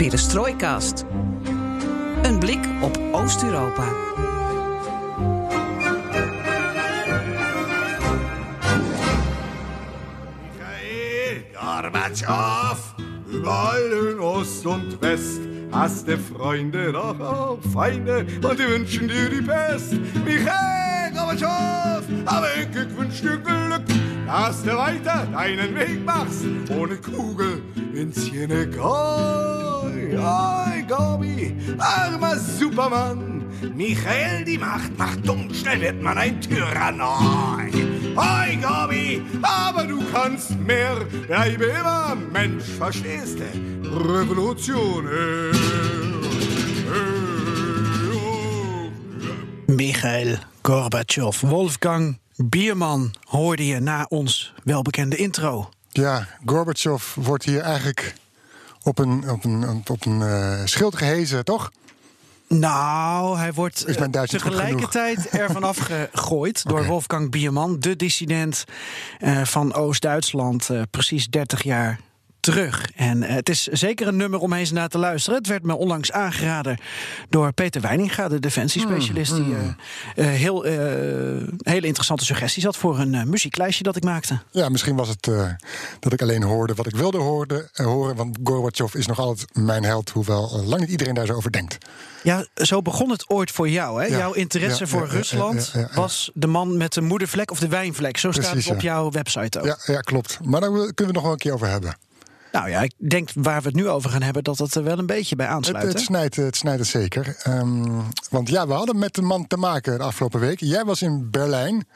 Perestrooikast. Een blik op Oost-Europa. Michael Gorbatschow, überall in Ost und West hast du Freunde, doch auch Feinde und die wünschen dir die Pest. Michael Gorbatschow, aber ich wünsch dir Glück, dass du weiter deinen Weg machst, ohne Kugel ins Jenekoi. Oi, Gorbi, armer Supermann, Michael die Macht macht dumm, schnell wird man ein Tyrann. Oi, oi, Gorbi, aber du kannst mehr, bleibe immer Mensch, verstehst du? Revolution. Michael Gorbachev. Wolfgang Bierman hoorde je na ons welbekende intro. Ja, Gorbachev wordt hier eigenlijk op een, op een, op een eh, schild gehezen, toch? Nou, hij wordt goed tegelijkertijd ervan afgegooid door. Wolfgang Bierman, de dissident eh, van Oost-Duitsland, eh, precies 30 jaar terug. En eh, het is zeker een nummer om eens naar te luisteren. Het werd me onlangs aangeraden door Peter Weininga, de defensiespecialist, die Hmm, eh, eh, heel, hele interessante suggesties had voor een muzieklijstje dat ik maakte. Ja, misschien was het dat ik alleen hoorde wat ik wilde hoorde, horen. Want Gorbachev is nog altijd mijn held, hoewel lang niet iedereen daar zo over denkt. Ja, zo begon het ooit voor jou. Hè? Ja. Jouw interesse Ja, voor ja, Rusland was de man met de moedervlek of de wijnvlek. Zo staat het op jouw website ook. Ja, ja, klopt. Maar daar kunnen we het nog wel een keer over hebben. Nou ja, ik denk waar we het nu over gaan hebben, dat het er wel een beetje bij Het, aansluit. het, hè? snijdt, het snijdt het zeker. Ehm, want ja, we hadden met de man te maken de afgelopen week. Jij was in Berlijn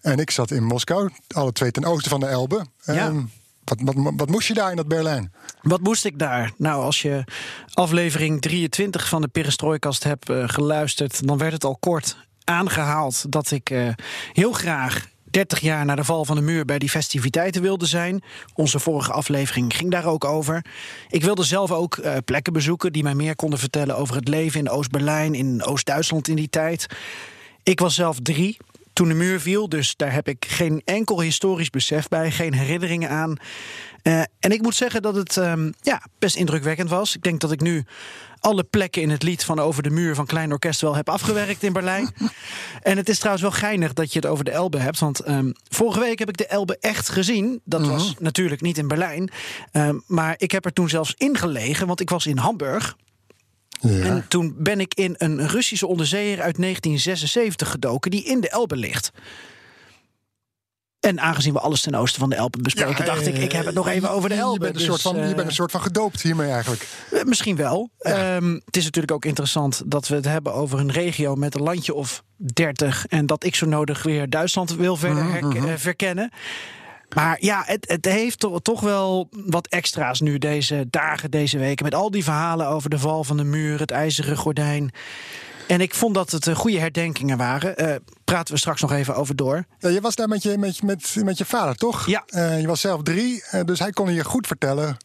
en ik zat in Moskou. Alle twee ten oosten van de Elbe. Ja. Ehm, wat, wat, wat moest je daar in dat Berlijn? Wat moest ik daar? Nou, als je aflevering 23 van de Perestrooikast hebt eh, geluisterd, dan werd het al kort aangehaald dat ik eh, heel graag 30 jaar na de val van de muur bij die festiviteiten wilde zijn. Onze vorige aflevering ging daar ook over. Ik wilde zelf ook eh, plekken bezoeken die mij meer konden vertellen over het leven in Oost-Berlijn, in Oost-Duitsland in die tijd. Ik was zelf drie toen de muur viel, dus daar heb ik geen enkel historisch besef bij, geen herinneringen aan. Eh, en ik moet zeggen dat het ehm, ja, best indrukwekkend was. Ik denk dat ik nu alle plekken in het lied van Over de Muur van Klein Orkest wel heb afgewerkt in Berlijn. en het is trouwens wel geinig dat je het over de Elbe hebt. Want ehm, vorige week heb ik de Elbe echt gezien. Dat was natuurlijk niet in Berlijn. Ehm, maar ik heb er toen zelfs ingelegen, want ik was in Hamburg. Ja. En toen ben ik in een Russische onderzeeër uit 1976 gedoken, die in de Elbe ligt. En aangezien we alles ten oosten van de Elbe bespreken, Ja, dacht ik, ik heb het nog even over de Elbe. Je bent, een Dus, soort van, je eh, bent een soort van gedoopt hiermee eigenlijk. eh, Misschien wel. Ehm, het is natuurlijk ook interessant dat we het hebben over een regio met een landje of 30. En dat ik zo nodig weer Duitsland wil verder Mhm, eh, verkennen. Maar ja, het, het heeft to- toch wel wat extra's nu deze dagen, deze weken. Met al die verhalen over de val van de muur, het ijzeren gordijn. En ik vond dat het eh, goede herdenkingen waren. Eh, praten we straks nog even over door. Ja, je was daar met je, met, met, met je vader, toch? Ja. Eh, je was zelf drie, dus hij kon je goed vertellen.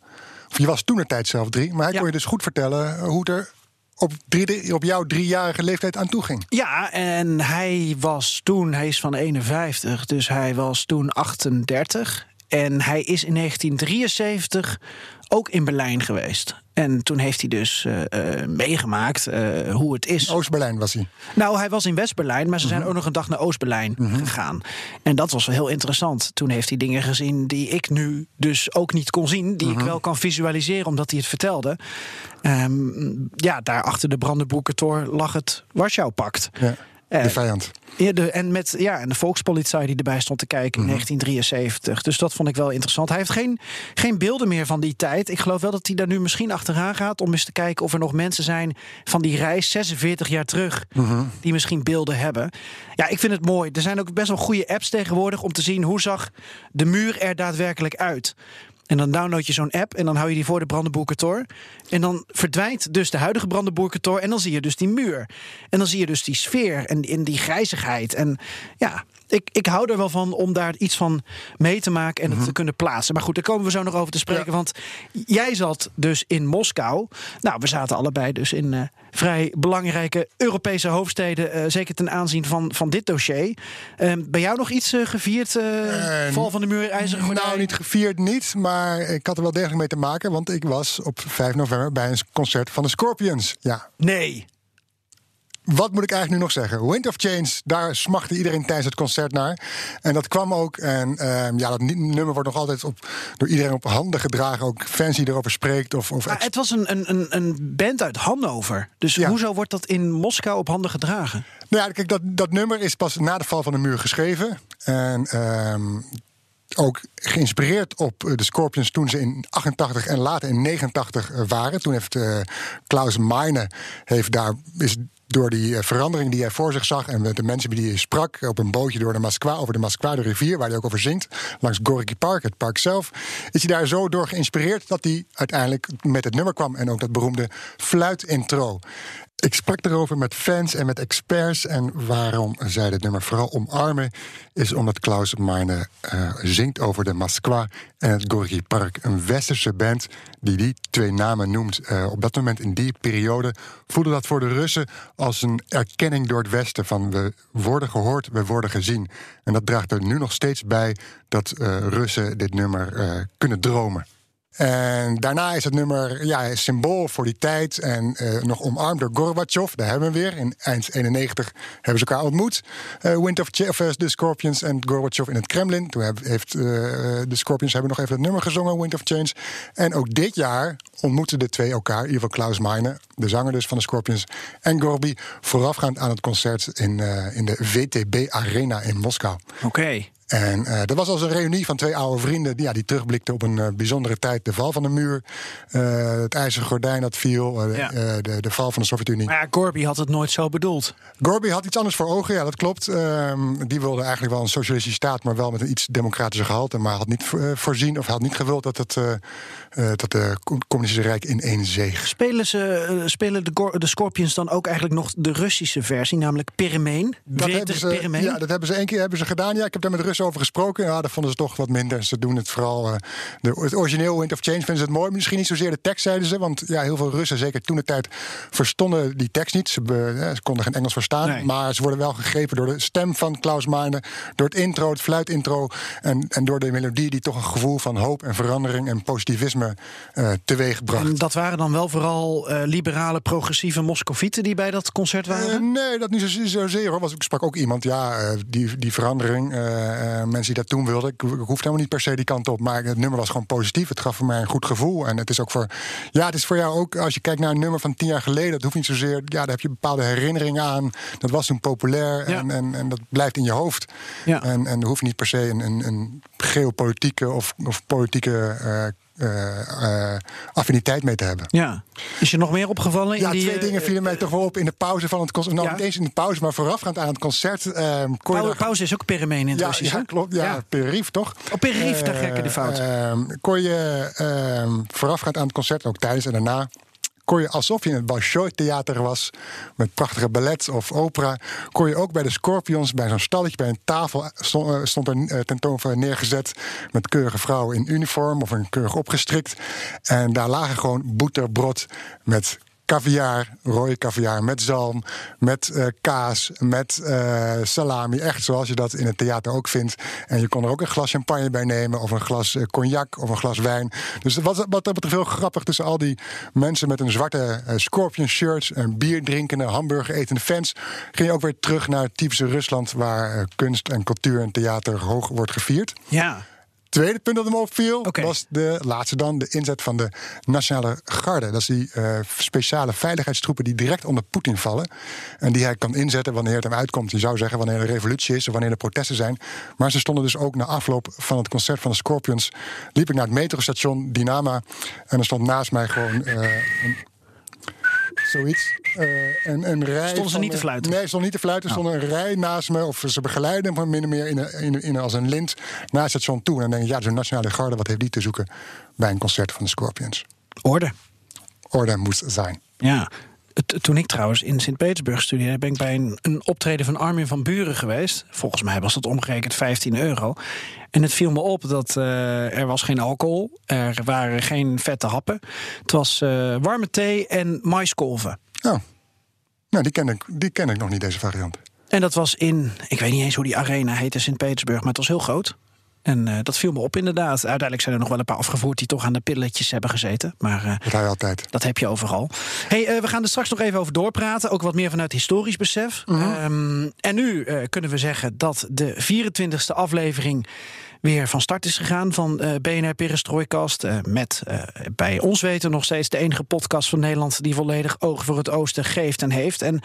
Of je was toen de tijd zelf drie, maar hij Ja. kon je dus goed vertellen hoe het er op, drie, op jouw driejarige leeftijd aan toe ging. Ja, en hij was toen, hij is van 51, dus hij was toen 38. En hij is in 1973 ook in Berlijn geweest. En toen heeft hij dus eh, eh, meegemaakt eh, hoe het is. Oost-Berlijn was hij. Nou, hij was in West-Berlijn, maar ze zijn ook nog een dag naar Oost-Berlijn gegaan. En dat was wel heel interessant. Toen heeft hij dingen gezien die ik nu dus ook niet kon zien. Die ik wel kan visualiseren, omdat hij het vertelde. Ehm, ja, daar achter de Brandenburger lag het Warschau-pact. Ja, de vijand. Ja, de, en, met, ja, en de Volkspolizei die erbij stond te kijken in 1973. Dus dat vond ik wel interessant. Hij heeft geen, geen beelden meer van die tijd. Ik geloof wel dat hij daar nu misschien achteraan gaat... om eens te kijken of er nog mensen zijn van die reis 46 jaar terug... die misschien beelden hebben. Ja, ik vind het mooi. Er zijn ook best wel goede apps tegenwoordig... om te zien hoe zag de muur er daadwerkelijk uit. En dan download je zo'n app en dan hou je die voor de Brandenburger En dan verdwijnt dus de huidige Brandenburger En dan zie je dus die muur. En dan zie je dus die sfeer en, in die grijzigheid. En ja, ik, ik hou er wel van om daar iets van mee te maken en het te kunnen plaatsen. Maar goed, daar komen we zo nog over te spreken. Want jij zat dus in Moskou. Nou, we zaten allebei dus in uh, vrij belangrijke Europese hoofdsteden. Uh, zeker ten aanzien van, van dit dossier. Uh, bij jou nog iets uh, gevierd? val van de muur, ijzeren gordijn? Nou, niet gevierd niet. Maar ik had er wel degelijk mee te maken. Want ik was op 5 november bij een concert van de Scorpions. Ja. Nee wat moet ik eigenlijk nu nog zeggen? Wind of Change, daar smachtte iedereen tijdens het concert naar. En dat kwam ook. En uh, ja, dat nummer wordt nog altijd op, door iedereen op handen gedragen. Ook fans die erover spreekt. Of, of maar het was een, een, een band uit Hannover. Dus hoezo wordt dat in Moskou op handen gedragen? Nou ja, kijk, dat, dat nummer is pas na de val van de muur geschreven. En uh, ook geïnspireerd op de Scorpions toen ze in 88 en later in 89 waren. Toen heeft uh, Klaus Meine heeft daar is door die eh, verandering die hij voor zich zag en met de mensen die hij sprak op een bootje door de Moskwa, over de Moskwa, de rivier, waar hij ook over zingt, langs Gorky Park, het park zelf, is hij daar zo door geïnspireerd dat hij uiteindelijk met het nummer kwam en ook dat beroemde fluitintro. Ik sprak erover met fans en met experts. En waarom zij dit nummer vooral omarmen, is omdat Klaus Meine uh, zingt over de Moskwa en het Gorky Park. Een westerse band die die twee namen noemt. Uh, op dat moment in die periode voelde dat voor de Russen als een erkenning door het Westen van we worden gehoord, we worden gezien. En dat draagt er nu nog steeds bij dat uh, Russen dit nummer kunnen dromen. En daarna is het nummer ja, symbool voor die tijd. En uh, nog omarmd door Gorbachev. Daar hebben we weer. In eind 91 hebben ze elkaar ontmoet. Uh, Wind of, of uh, de Scorpions en Gorbachev in het Kremlin. Toen heb, heeft de Scorpions hebben nog even het nummer gezongen, Wind of Change. En ook dit jaar ontmoeten de twee elkaar. In ieder geval Klaus Meine, de zanger dus van de Scorpions. En Gorby, voorafgaand aan het concert in, in de VTB Arena in Moskou. Oké. En uh, dat was als een reunie van twee oude vrienden die, ja, die terugblikten op een uh, bijzondere tijd. De val van de muur, uh, het ijzeren gordijn dat viel, ja. de, de, val van de Sovjet-Unie. Maar ja, Gorby had het nooit zo bedoeld. Gorby had iets anders voor ogen, ja, dat klopt. Ehm, die wilde eigenlijk wel een socialistische staat, maar wel met een iets democratischer gehalte. Maar had niet voorzien of had niet gewild dat, het, dat de communistische rijk in één zeeg. Spelen, ze, spelen de, de Scorpions dan ook eigenlijk nog de Russische versie, namelijk Peremeen? Dat hebben ze, Ja, dat hebben ze één keer hebben ze gedaan. Ja, ik heb daar met Russen over gesproken. Ja, dat vonden ze toch wat minder. Ze doen het vooral. Uh, de, het origineel Wind of Change vinden ze het mooi. Misschien niet zozeer de tekst, zeiden ze. Want ja, heel veel Russen, zeker toen de tijd, verstonden die tekst niet. Ze, ze konden geen Engels verstaan. Maar ze worden wel gegrepen door de stem van Klaus Meine. Door het intro, het fluitintro. En, en door de melodie die toch een gevoel van hoop en verandering en positivisme uh, teweeg bracht. En dat waren dan wel vooral uh, liberale, progressieve Moscovieten die bij dat concert waren? nee, dat niet zozeer zo hoor. Was, ik sprak ook iemand, ja, die, die verandering mensen die dat toen wilden. Ik, ik hoefde helemaal niet per se die kant op. Maar het nummer was gewoon positief. Het gaf voor mij een goed gevoel. En het is ook voor. Ja, het is voor jou ook. Als je kijkt naar een nummer van tien jaar geleden. Dat hoeft niet zozeer. Ja, daar heb je bepaalde herinneringen aan. Dat was toen populair. En, en, en dat blijft in je hoofd. Ja. En, en er hoeft niet per se een, een, een geopolitieke of, of politieke. Uh, affiniteit mee te hebben. Ja. Is je nog meer opgevallen? Ja, in die, twee dingen vielen mij toch wel op in de pauze van het concert. Nou, ja. niet eens in de pauze, maar voorafgaand aan het concert. Pauze, pauze is ook perimeen in het ja, Russisch, ja, klopt. Ja, ja. toch? Op oh, perief, daar ik de fout. kon je ehm, voorafgaand aan het concert, ook tijdens en daarna kon je alsof je in het Bolshoi Theater was, met prachtige ballet of opera, kon je ook bij de Scorpions, bij zo'n stalletje, bij een tafel stond, eh, stond er eh, tentoon neergezet met keurige vrouwen in uniform of een keurig opgestrikt. En daar lagen gewoon boeterbrod met caviar, rode caviar met zalm, met uh, kaas, met uh, salami. Echt zoals je dat in het theater ook vindt. En je kon er ook een glas champagne bij nemen, of een glas uh, cognac, of een glas wijn. Dus wat, wat dat betreft heel grappig tussen al die mensen met een zwarte scorpion shirts en bier drinkende, hamburger etende fans. Ging je ook weer terug naar het typische Rusland, waar kunst en cultuur en theater hoog wordt gevierd. Ja tweede punt dat hem opviel was de laatste dan de inzet van de Nationale Garde. Dat is die uh, speciale veiligheidstroepen die direct onder Poetin vallen. En die hij kan inzetten wanneer het hem uitkomt. Je zou zeggen wanneer er revolutie is of wanneer er protesten zijn. Maar ze stonden dus ook na afloop van het concert van de Scorpions. liep ik naar het metrostation Dynama. En er stond naast mij gewoon. Uh, een zoiets. Uh, een rij stonden ze niet te fluiten? Nee, ze stonden niet te fluiten. Er Oh. stond een rij naast me. Of ze begeleiden me min of meer in, een- in, in, als een lint naar het station toe. En dan denk ik, ja, zo'n nationale garde, wat heeft die te zoeken bij een concert van de Scorpions? Orde. Orde moest zijn. Ja. Het- Toen ik trouwens in Sint-Petersburg studeerde, ben ik bij een, een optreden van Armin van Buren geweest. Volgens mij was dat omgerekend 15 euro. En het viel me op dat eh, er was geen alcohol, er waren geen vette happen. Het was eh, warme thee en maiskolven. Oh. Nou, die ken, ik, die ken ik nog niet, deze variant. En dat was in, ik weet niet eens hoe die arena heette, Sint-Petersburg, maar het was heel groot. En eh, dat viel me op inderdaad. Uiteindelijk zijn er nog wel een paar afgevoerd die toch aan de pilletjes hebben gezeten. Maar eh, Dat hij altijd. dat heb je overal. Hey, eh, we gaan er straks nog even over doorpraten. Ook wat meer vanuit historisch besef. Ehm, en nu eh, kunnen we zeggen dat de 24e aflevering weer van start is gegaan van eh, BNR Perestrooikast. eh, met eh, bij ons weten nog steeds de enige podcast van Nederland... die volledig oog voor het oosten geeft en heeft. En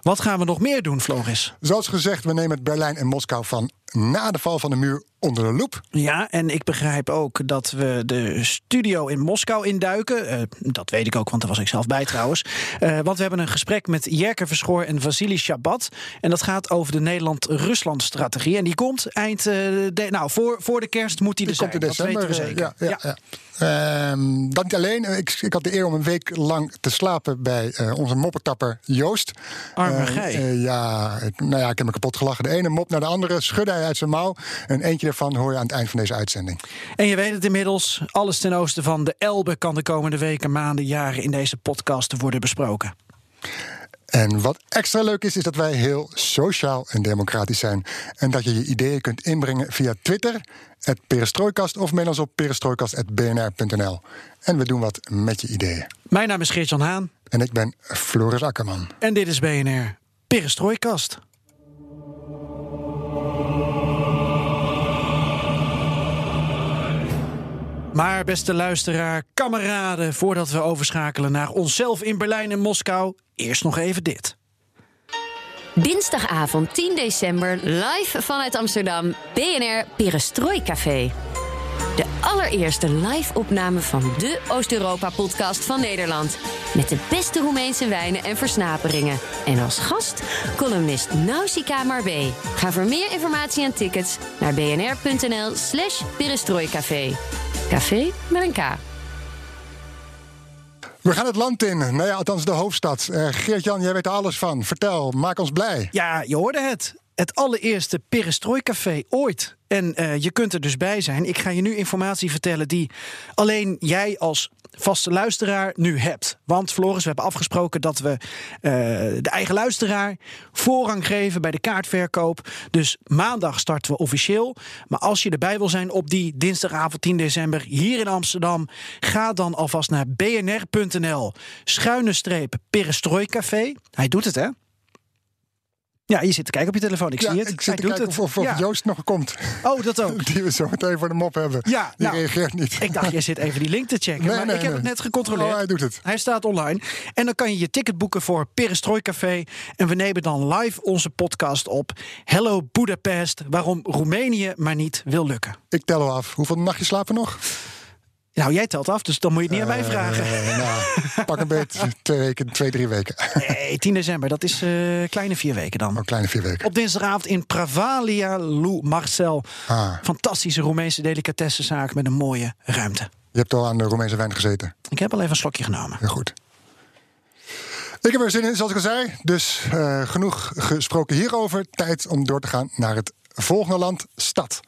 wat gaan we nog meer doen, Floris? Zoals gezegd, we nemen het Berlijn en Moskou van na de val van de muur onder de loep. Ja, en ik begrijp ook dat we de studio in Moskou induiken. Eh, dat weet ik ook, want daar was ik zelf bij trouwens. Eh, want we hebben een gesprek met Jerker Verschoor en Vasily Shabat. En dat gaat over de Nederland-Rusland-strategie. En die komt eind... eh, de, nou, voor, voor de kerst moet die er Die zijn. komt in december. Dat weten we zeker. Ja, ja, ja. Ehm, dat niet alleen. Ik, ik had de eer om een week lang te slapen bij eh, onze moppetapper Joost. Arme gij. eh, ja, ik, nou ja, ik heb me kapot gelachen. De ene mop naar de andere schudde hij uit zijn mouw. En eentje daarvan hoor je aan het eind van deze uitzending. En je weet het inmiddels, alles ten oosten van de Elbe... kan de komende weken, maanden, jaren in deze podcast worden besproken. En wat extra leuk is, is dat wij heel sociaal en democratisch zijn. En dat je je ideeën kunt inbrengen via Twitter, het Perestrooikast... of mail ons op perestrooikast.bnr.nl. En we doen wat met je ideeën. Mijn naam is Geert-Jan Haan En ik ben Floris Akkerman. en dit is BNR Perestrooikast. Maar beste luisteraar, kameraden, voordat we overschakelen naar onszelf in Berlijn en Moskou, eerst nog even dit. Dinsdagavond 10 december live vanuit Amsterdam BNR Perestrooi Café. De allereerste live-opname van de Oost-Europa-podcast van Nederland. Met de beste Roemeense wijnen en versnaperingen. En als gast columnist Nausicaa Marbé. Ga voor meer informatie en tickets naar bnr.nl slash perestrooicafé. Café met een K. We gaan het land in. Nou ja, althans de hoofdstad. Eh, Geert-Jan, jij weet er alles van. Vertel, maak ons blij. Ja, je hoorde het. Het allereerste Perestrooicafé ooit. En eh, je kunt er dus bij zijn. Ik ga je nu informatie vertellen die alleen jij als vaste luisteraar nu hebt. Want Floris, we hebben afgesproken dat we eh, de eigen luisteraar voorrang geven bij de kaartverkoop. Dus maandag starten we officieel. Maar als je erbij wil zijn op die dinsdagavond 10 december hier in Amsterdam, ga dan alvast naar bnr.nl schuine streep. Hij doet het, hè? Ja, je zit te kijken op je telefoon. Ik Ja, zie het. ik zit Hij te doet kijken het. of, of, of Ja. Joost nog komt. Oh, dat ook. Die we zo meteen voor de mop hebben. Ja, Die nou, reageert niet. Ik dacht, jij zit even die link te checken. Nee, maar nee, ik heb nee. het net gecontroleerd. Oh, hij doet het. Hij staat online. En dan kan je je ticket boeken voor Perestrooi Café. En we nemen dan live onze podcast op. Hello Budapest. Waarom Roemenië maar niet wil lukken. Ik tel al af. Hoeveel nachtjes slapen nog? Nou, jij telt af, dus dan moet je het niet aan mij vragen. Eh, nou, pak een beetje twee weken, twee, drie weken. Nee, 10 december, dat is eh, kleine vier weken dan. Een kleine vier weken. Op dinsdagavond in Pravalia Lou Marcel. Ah. Fantastische Roemeense delicatessenzaak met een mooie ruimte. Je hebt al aan de Romeinse wijn gezeten. Ik heb al even een slokje genomen. Heel goed. Ik heb er zin in, zoals ik al zei. Dus eh, genoeg gesproken hierover. Tijd om door te gaan naar het volgende land, stad.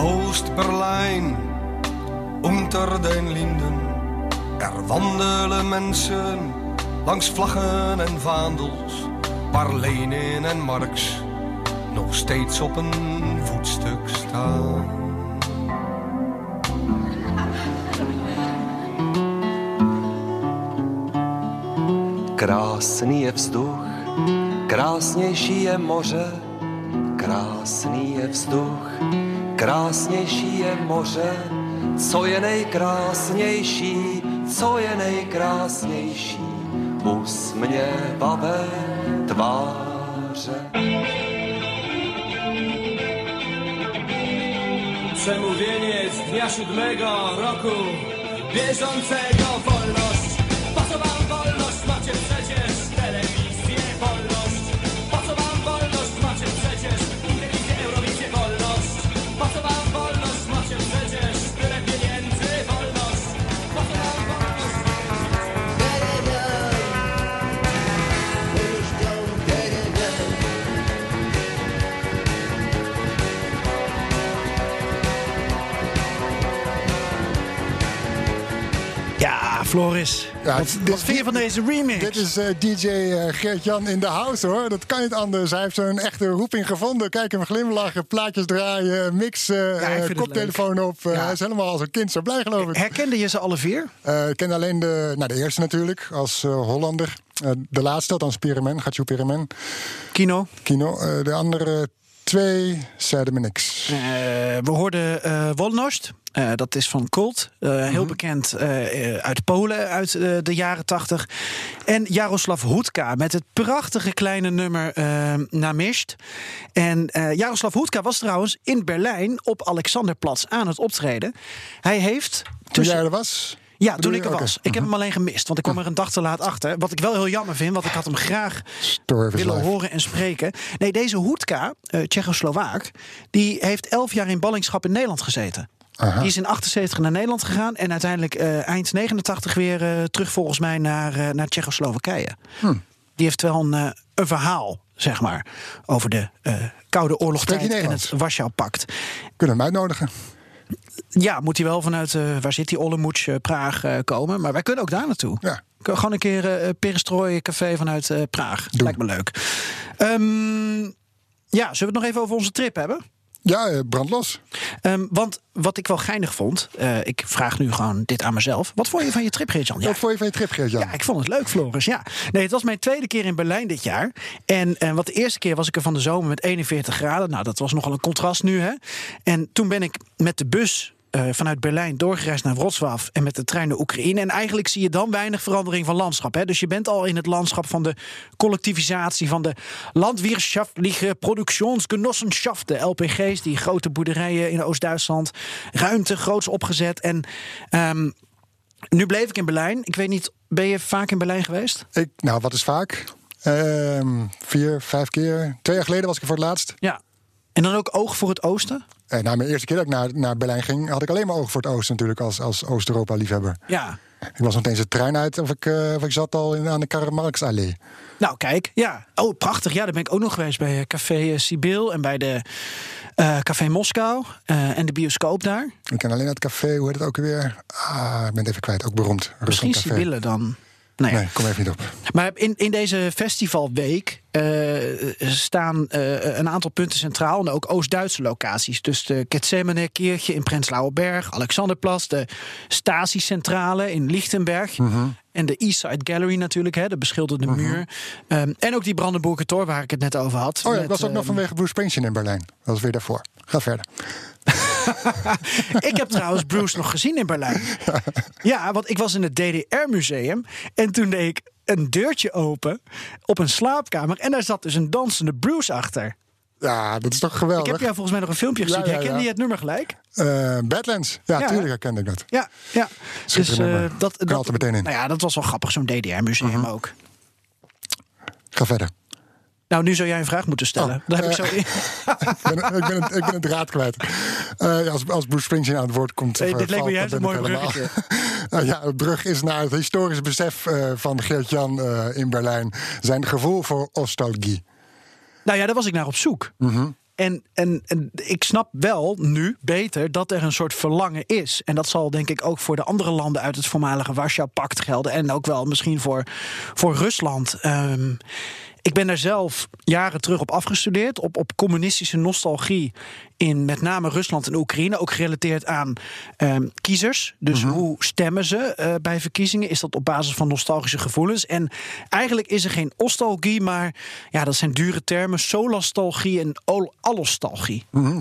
Oost-Berlijn, unter den Linden. Er wandelen mensen langs vlaggen en vaandels. Waar Lenin en Marx nog steeds op een voetstuk staan. Krásný je vzduch, krásnější je moře, krásný Najkrásnější je moře, co je nejkrásnější, co je nejkrásnější, usměvavé tváře. Przemówienie z dnia siódmego roku bieżącego wolności. Floris. Ja, wat, dit- wat vind je van deze remix? Dit is eh, DJ eh, Geert-Jan in de house hoor. Dat kan niet anders. Hij heeft zo'n echte roeping gevonden. Kijk hem glimlachen, plaatjes draaien, mix, eh, vind het koptelefoon op. Eh, Ja. Hij is helemaal als een kind zo blij geloof ik. Herkende je ze alle vier? Eh, ik ken alleen de, nou, de eerste natuurlijk, als eh, Hollander. Eh, de laatste, althans Pirimen, Gatjo Pirimen. Kino. Kino. Eh, de andere twee zeiden me niks. Eh, we hoorden eh Wolnost. Eh, dat is van Cult. Eh, Heel bekend eh, eh, uit Polen uit de jaren tachtig. En Jaroslav Hoetka met het prachtige kleine nummer eh Namisht. En Jaroslav Hoetka was trouwens in Berlijn op Alexanderplatz aan het optreden. Hij heeft Toen jij er was? Ja, toen ik er was. Ik heb hem alleen gemist, want ik kwam er een dag te laat achter. Wat ik wel heel jammer vind, want ik had hem graag willen life. horen en spreken. Nee, deze Hoetka, eh Tsjechoslowaak, die heeft elf jaar in ballingschap in Nederland gezeten. Die is in 78 naar Nederland gegaan en uiteindelijk eh, eind 89 weer eh, terug volgens mij naar, naar Tsjechoslowakije. Hm. Die heeft wel een, een verhaal, zeg maar, over de Koude hij en het? Warschau-pact. Kunnen we hem uitnodigen? Ja, moet hij wel vanuit, eh, waar zit die Ollemoets, eh, Praag eh, komen. Maar wij kunnen ook daar naartoe. Ja. Gewoon een keer eh Perestrooi Café vanuit Praag. Lijkt me leuk. Ehm, ja, zullen we het nog even over onze trip hebben? Ja, eh, brand los. Ehm, want wat ik wel geinig vond, eh, ik vraag nu gewoon dit aan mezelf. Wat vond je van je trip, Geert-Jan? Ja, Wat vond je van je trip, Geert-Jan? ja, ik vond het leuk, Floris. Ja. Nee, het was mijn tweede keer in Berlijn dit jaar. En, en wat de eerste keer was ik er van de zomer met 41 graden. Nou, dat was nogal een contrast nu, hè. En toen ben ik met de bus eh, vanuit Berlijn doorgereisd naar Wrocław en met de trein naar Oekraïne. En eigenlijk zie je dan weinig verandering van landschap. Hè? Dus je bent al in het landschap van de collectivisatie van de landwirtschaftliche Produktionsgenossenschaft, de LPG's, die grote boerderijen in Oost-Duitsland, ruimte groots opgezet. En ehm, nu bleef ik in Berlijn. Ik weet niet, ben je vaak in Berlijn geweest? Ik, nou, wat is vaak? Ehm, vier, vijf keer. Twee jaar geleden was ik er voor het laatst. Ja. En dan ook oog voor het oosten? En nou, mijn eerste keer dat ik naar, naar Berlijn ging, had ik alleen maar oog voor het oosten natuurlijk als, als Oost-Europa-liefhebber. Ja. Ik was nog eens de trein uit of ik, eh, of ik zat al in, aan de Karl Marx-allee. Nou, kijk. Ja. Oh, prachtig. Ja, daar ben ik ook nog geweest bij eh, Café eh, Sibyl en bij de eh, Café Moskou eh, en de bioscoop daar. Ik ken alleen het café, hoe heet het ook weer? Ah, ik ben het even kwijt. Ook beroemd. Misschien. Sibylle dan. Nou ja. Nee, kom even niet op. Maar in, in deze festivalweek eh, staan eh, een aantal punten centraal. En ook Oost-Duitse locaties. Dus de Gethsemane Kirche in Prenzlauer Berg, Alexanderplatz, de Stasi-centrale in Lichtenberg. Mhm. En de Eastside Gallery natuurlijk, hè, de beschilderde muur. Ehm, en ook die Brandenburger Tor waar ik het net over had. Oh ja, ik was ook nog ehm, vanwege Bruce Springsteen in Berlijn. Dat was weer daarvoor. Ga verder. Ik heb trouwens Bruce nog gezien in Berlijn. Ja, want ik was in het DDR-museum. En toen deed ik een deurtje open op een slaapkamer. En daar zat dus een dansende Bruce achter. Ja, dat is toch Ik geweldig. heb jou volgens mij nog een filmpje gezien. Ja, ja, Herkende je het nummer gelijk? Eh, Badlands. Ja, tuurlijk herkende ik dat. Ja, ja. Dus nummer. dat, er meteen in. Nou ja, dat was wel grappig, zo'n DDR-museum Mhm. ook. Ga verder. Nou, nu zou jij een vraag moeten stellen. Oh, Daar heb ik eh, zo in. ik, ben, ik, ben het, ik ben het draad kwijt. Eh, als, als Bruce Springsteen aan het woord komt. Hey, of, dit eh, leek me juist een mooi bruggetje. Nou ja, het brug is naar het historische besef eh, van Geert-Jan eh, in Berlijn. Zijn gevoel voor nostalgie. Nou ja, daar was ik naar op zoek. Mhm. En, en, en ik snap wel nu beter dat er een soort verlangen is. En dat zal denk ik ook voor de andere landen uit het voormalige Warschau-pact gelden. En ook wel misschien voor, voor Rusland. Ehm, ik ben daar zelf jaren terug op afgestudeerd. Op, op communistische nostalgie in met name Rusland en Oekraïne. Ook gerelateerd aan ehm, kiezers. Dus hoe stemmen ze eh, bij verkiezingen? Is dat op basis van nostalgische gevoelens? En eigenlijk is er geen nostalgie, maar ja, dat zijn dure termen. Solastalgie en allostalgie. Mhm.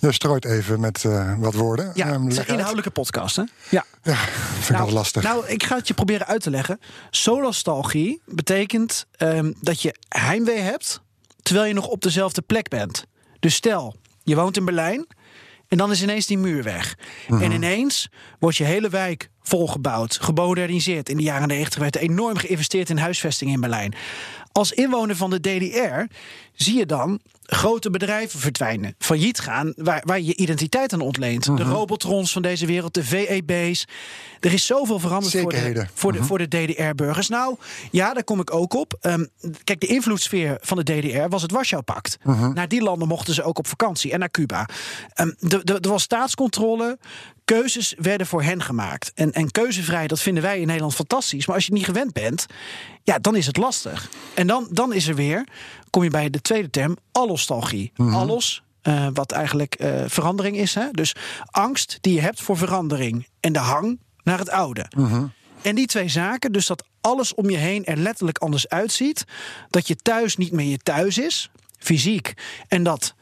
Je strooit even met eh, wat woorden. Ja, Ehm, het is een inhoudelijke podcast, hè? Ja. Ja, vind ik wel lastig. Nou, ik ga het je proberen uit te leggen. Solastalgie betekent ehm, dat je heimwee hebt terwijl je nog op dezelfde plek bent. Dus stel, je woont in Berlijn En dan is ineens die muur weg. En ineens wordt je hele wijk volgebouwd, gemoderniseerd. In de jaren 90 werd er enorm geïnvesteerd in huisvesting in Berlijn. Als inwoner van de DDR zie je dan grote bedrijven verdwijnen, failliet gaan, waar, waar je je identiteit aan ontleent. De Robotrons van deze wereld, de VEB's. Er is zoveel veranderd voor de, voor de, de DDR-burgers. Nou, ja, daar kom ik ook op. Ehm, kijk, de invloedssfeer van de DDR was het Warschau-pact. Naar die landen mochten ze ook op vakantie en naar Cuba. Ehm, er was staatscontrole. Keuzes werden voor hen gemaakt. En, en keuzevrij, dat vinden wij in Nederland fantastisch. Maar als je het niet gewend bent, ja, dan is het lastig. En dan, dan is er weer, kom je bij de tweede term, allostalgie. Allos, eh, wat eigenlijk eh, verandering is. Hè? Dus angst die je hebt voor verandering. En de hang naar het oude. En die twee zaken, dus dat alles om je heen er letterlijk anders uitziet. Dat je thuis niet meer je thuis is, fysiek. En dat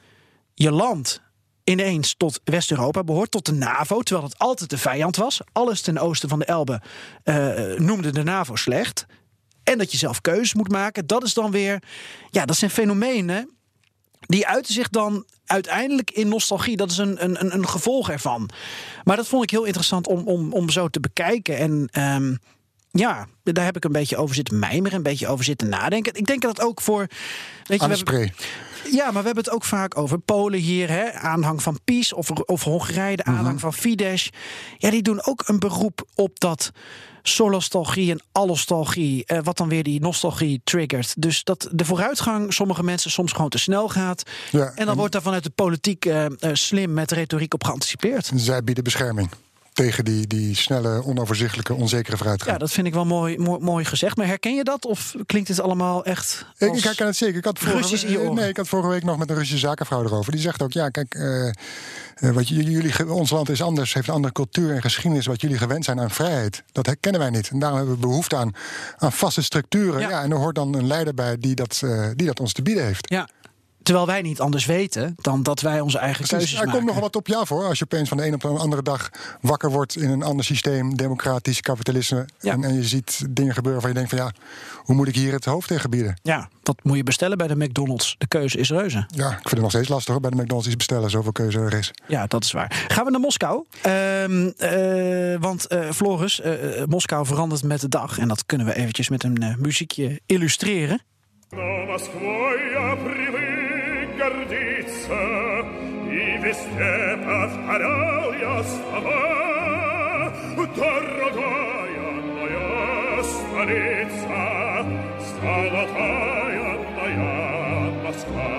je land ineens tot West-Europa behoort, tot de NAVO, terwijl het altijd de vijand was. Alles ten oosten van de Elbe eh, noemde de NAVO slecht. En dat je zelf keuzes moet maken, dat is dan weer. Ja, dat zijn fenomenen. Die uiten zich dan uiteindelijk in nostalgie. Dat is een, een, een- gevolg ervan. Maar dat vond ik heel interessant om, om, om zo te bekijken. En ehm, ja, daar heb ik een beetje over zitten mijmeren, een beetje over zitten nadenken. Ik denk dat het ook voor. Weet je, we hebben-. Ja, maar we hebben het ook vaak over Polen hier, hè? aanhang van PiS of, of Hongarije, de aanhang van Fidesz. Ja, die doen ook een beroep op dat solostalgie en allostalgie, eh, wat dan weer die nostalgie triggert. Dus dat de vooruitgang sommige mensen soms gewoon te snel gaat. Ja, en dan en- wordt daar vanuit de politiek eh, eh, slim met retoriek op geanticipeerd. Zij bieden bescherming tegen die, die snelle, onoverzichtelijke, onzekere vooruitgang. Ja, dat vind ik wel mooi, mooi, mooi gezegd. Maar herken je dat? Of klinkt dit allemaal echt. Ik, ik herken het zeker. Ik had, vorige, nee, ik had vorige week nog met een Russische zakenvrouw erover. Die zegt ook, ja, kijk, eh, eh, wat jullie, ons land is anders, heeft een andere cultuur en geschiedenis. Wat jullie gewend zijn aan vrijheid, dat herkennen wij niet. En daarom hebben we behoefte aan, aan vaste structuren. Ja. Ja. en er hoort dan een leider bij die dat, eh, die dat ons te bieden heeft. Ja. Terwijl wij niet anders weten dan dat wij onze eigen Precies. keuzes Er maken. komt nog wat op jou voor. Als je opeens van de een op de andere dag wakker wordt in een ander systeem, democratisch kapitalisme. Ja. En, en je ziet dingen gebeuren waarvan je denkt van ja, hoe moet ik hier het hoofd tegen bieden? Ja, dat moet je bestellen bij de McDonald's. De keuze is reuze. Ja, ik vind het nog steeds lastig hoor, bij de McDonald's iets bestellen, zoveel keuze er is. Ja, dat is waar. Gaan we naar Moskou? Ehm, eh, want eh, Floris, eh, Moskou verandert met de dag. En dat kunnen we eventjes met een muziekje illustreren Но Москвой я привык гордиться, И везде повторял я слова. Дорогая моя столица, Золотая моя Москва.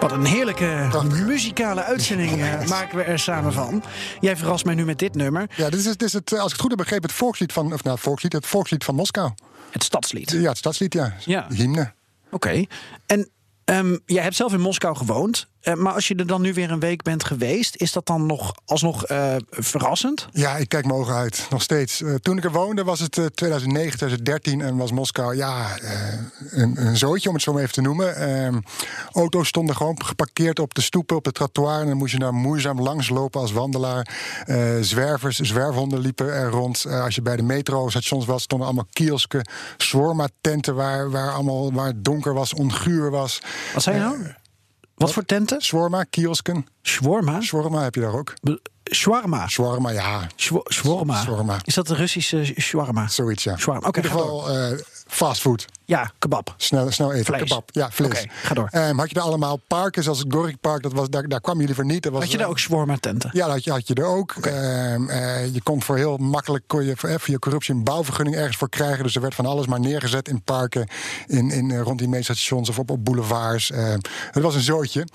Wat een heerlijke Prachtig. muzikale uitzending eh, maken we er samen van. Jij verrast mij nu met dit nummer, Ja, dit is, dit is het, eh, als ik het goed heb begrepen, het volkslied van, of nou, het volkslied, het volkslied van Moskou. het stadslied. Ja, het stadslied, ja. Ja. De hymne. Oké. En ehm, jij hebt zelf in Moskou gewoond. Eh, maar als je er dan nu weer een week bent geweest, is dat dan nog alsnog eh, verrassend? Ja, ik kijk mijn ogen uit, nog steeds. Eh, toen ik er woonde was het eh, 2009, 2013 en was Moskou, ja, een, een zootje om het zo maar even te noemen. Ehm, auto's stonden gewoon geparkeerd op de stoepen, op de trottoir. En dan moest je daar moeizaam langs lopen als wandelaar. Zwervers, zwerfhonden liepen er rond. Als je bij de metrostations was, stonden allemaal kiosken, swarma-tenten waar, waar, allemaal, waar het donker was, onguur was. Wat zei je nou? Wat voor tenten? Swarma, kiosken. Shawarma? Shawarma heb je daar ook. Shawarma. Shawarma, ja, Shawarma. Is dat de Russische shawarma? zoiets, ja. Shawarma. Oké, In ieder geval eh fastfood. Ja, kebab. Snel, snel eten, Vlees. kebab. Ja, vlees. Ga door. Ehm, had je er allemaal parken, zoals het Gorikpark, dat was, daar, daar kwamen jullie voor niet. Dat was, Had je daar ook shawarma tenten? Ja, dat had je, had je er ook. Ehm, eh, je kon voor heel makkelijk kon je voor, eh, via corruptie een bouwvergunning ergens voor krijgen. Dus er werd van alles maar neergezet in parken, in, in, eh, rond die meestations of op, op boulevards. Ehm, het was een zootje.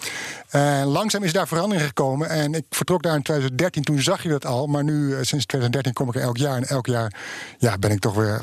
En langzaam is daar verandering gekomen. En ik vertrok daar in 2013, toen zag je dat al. Maar nu, eh, sinds 2013, kom ik er elk jaar. En elk jaar ja, ben ik toch weer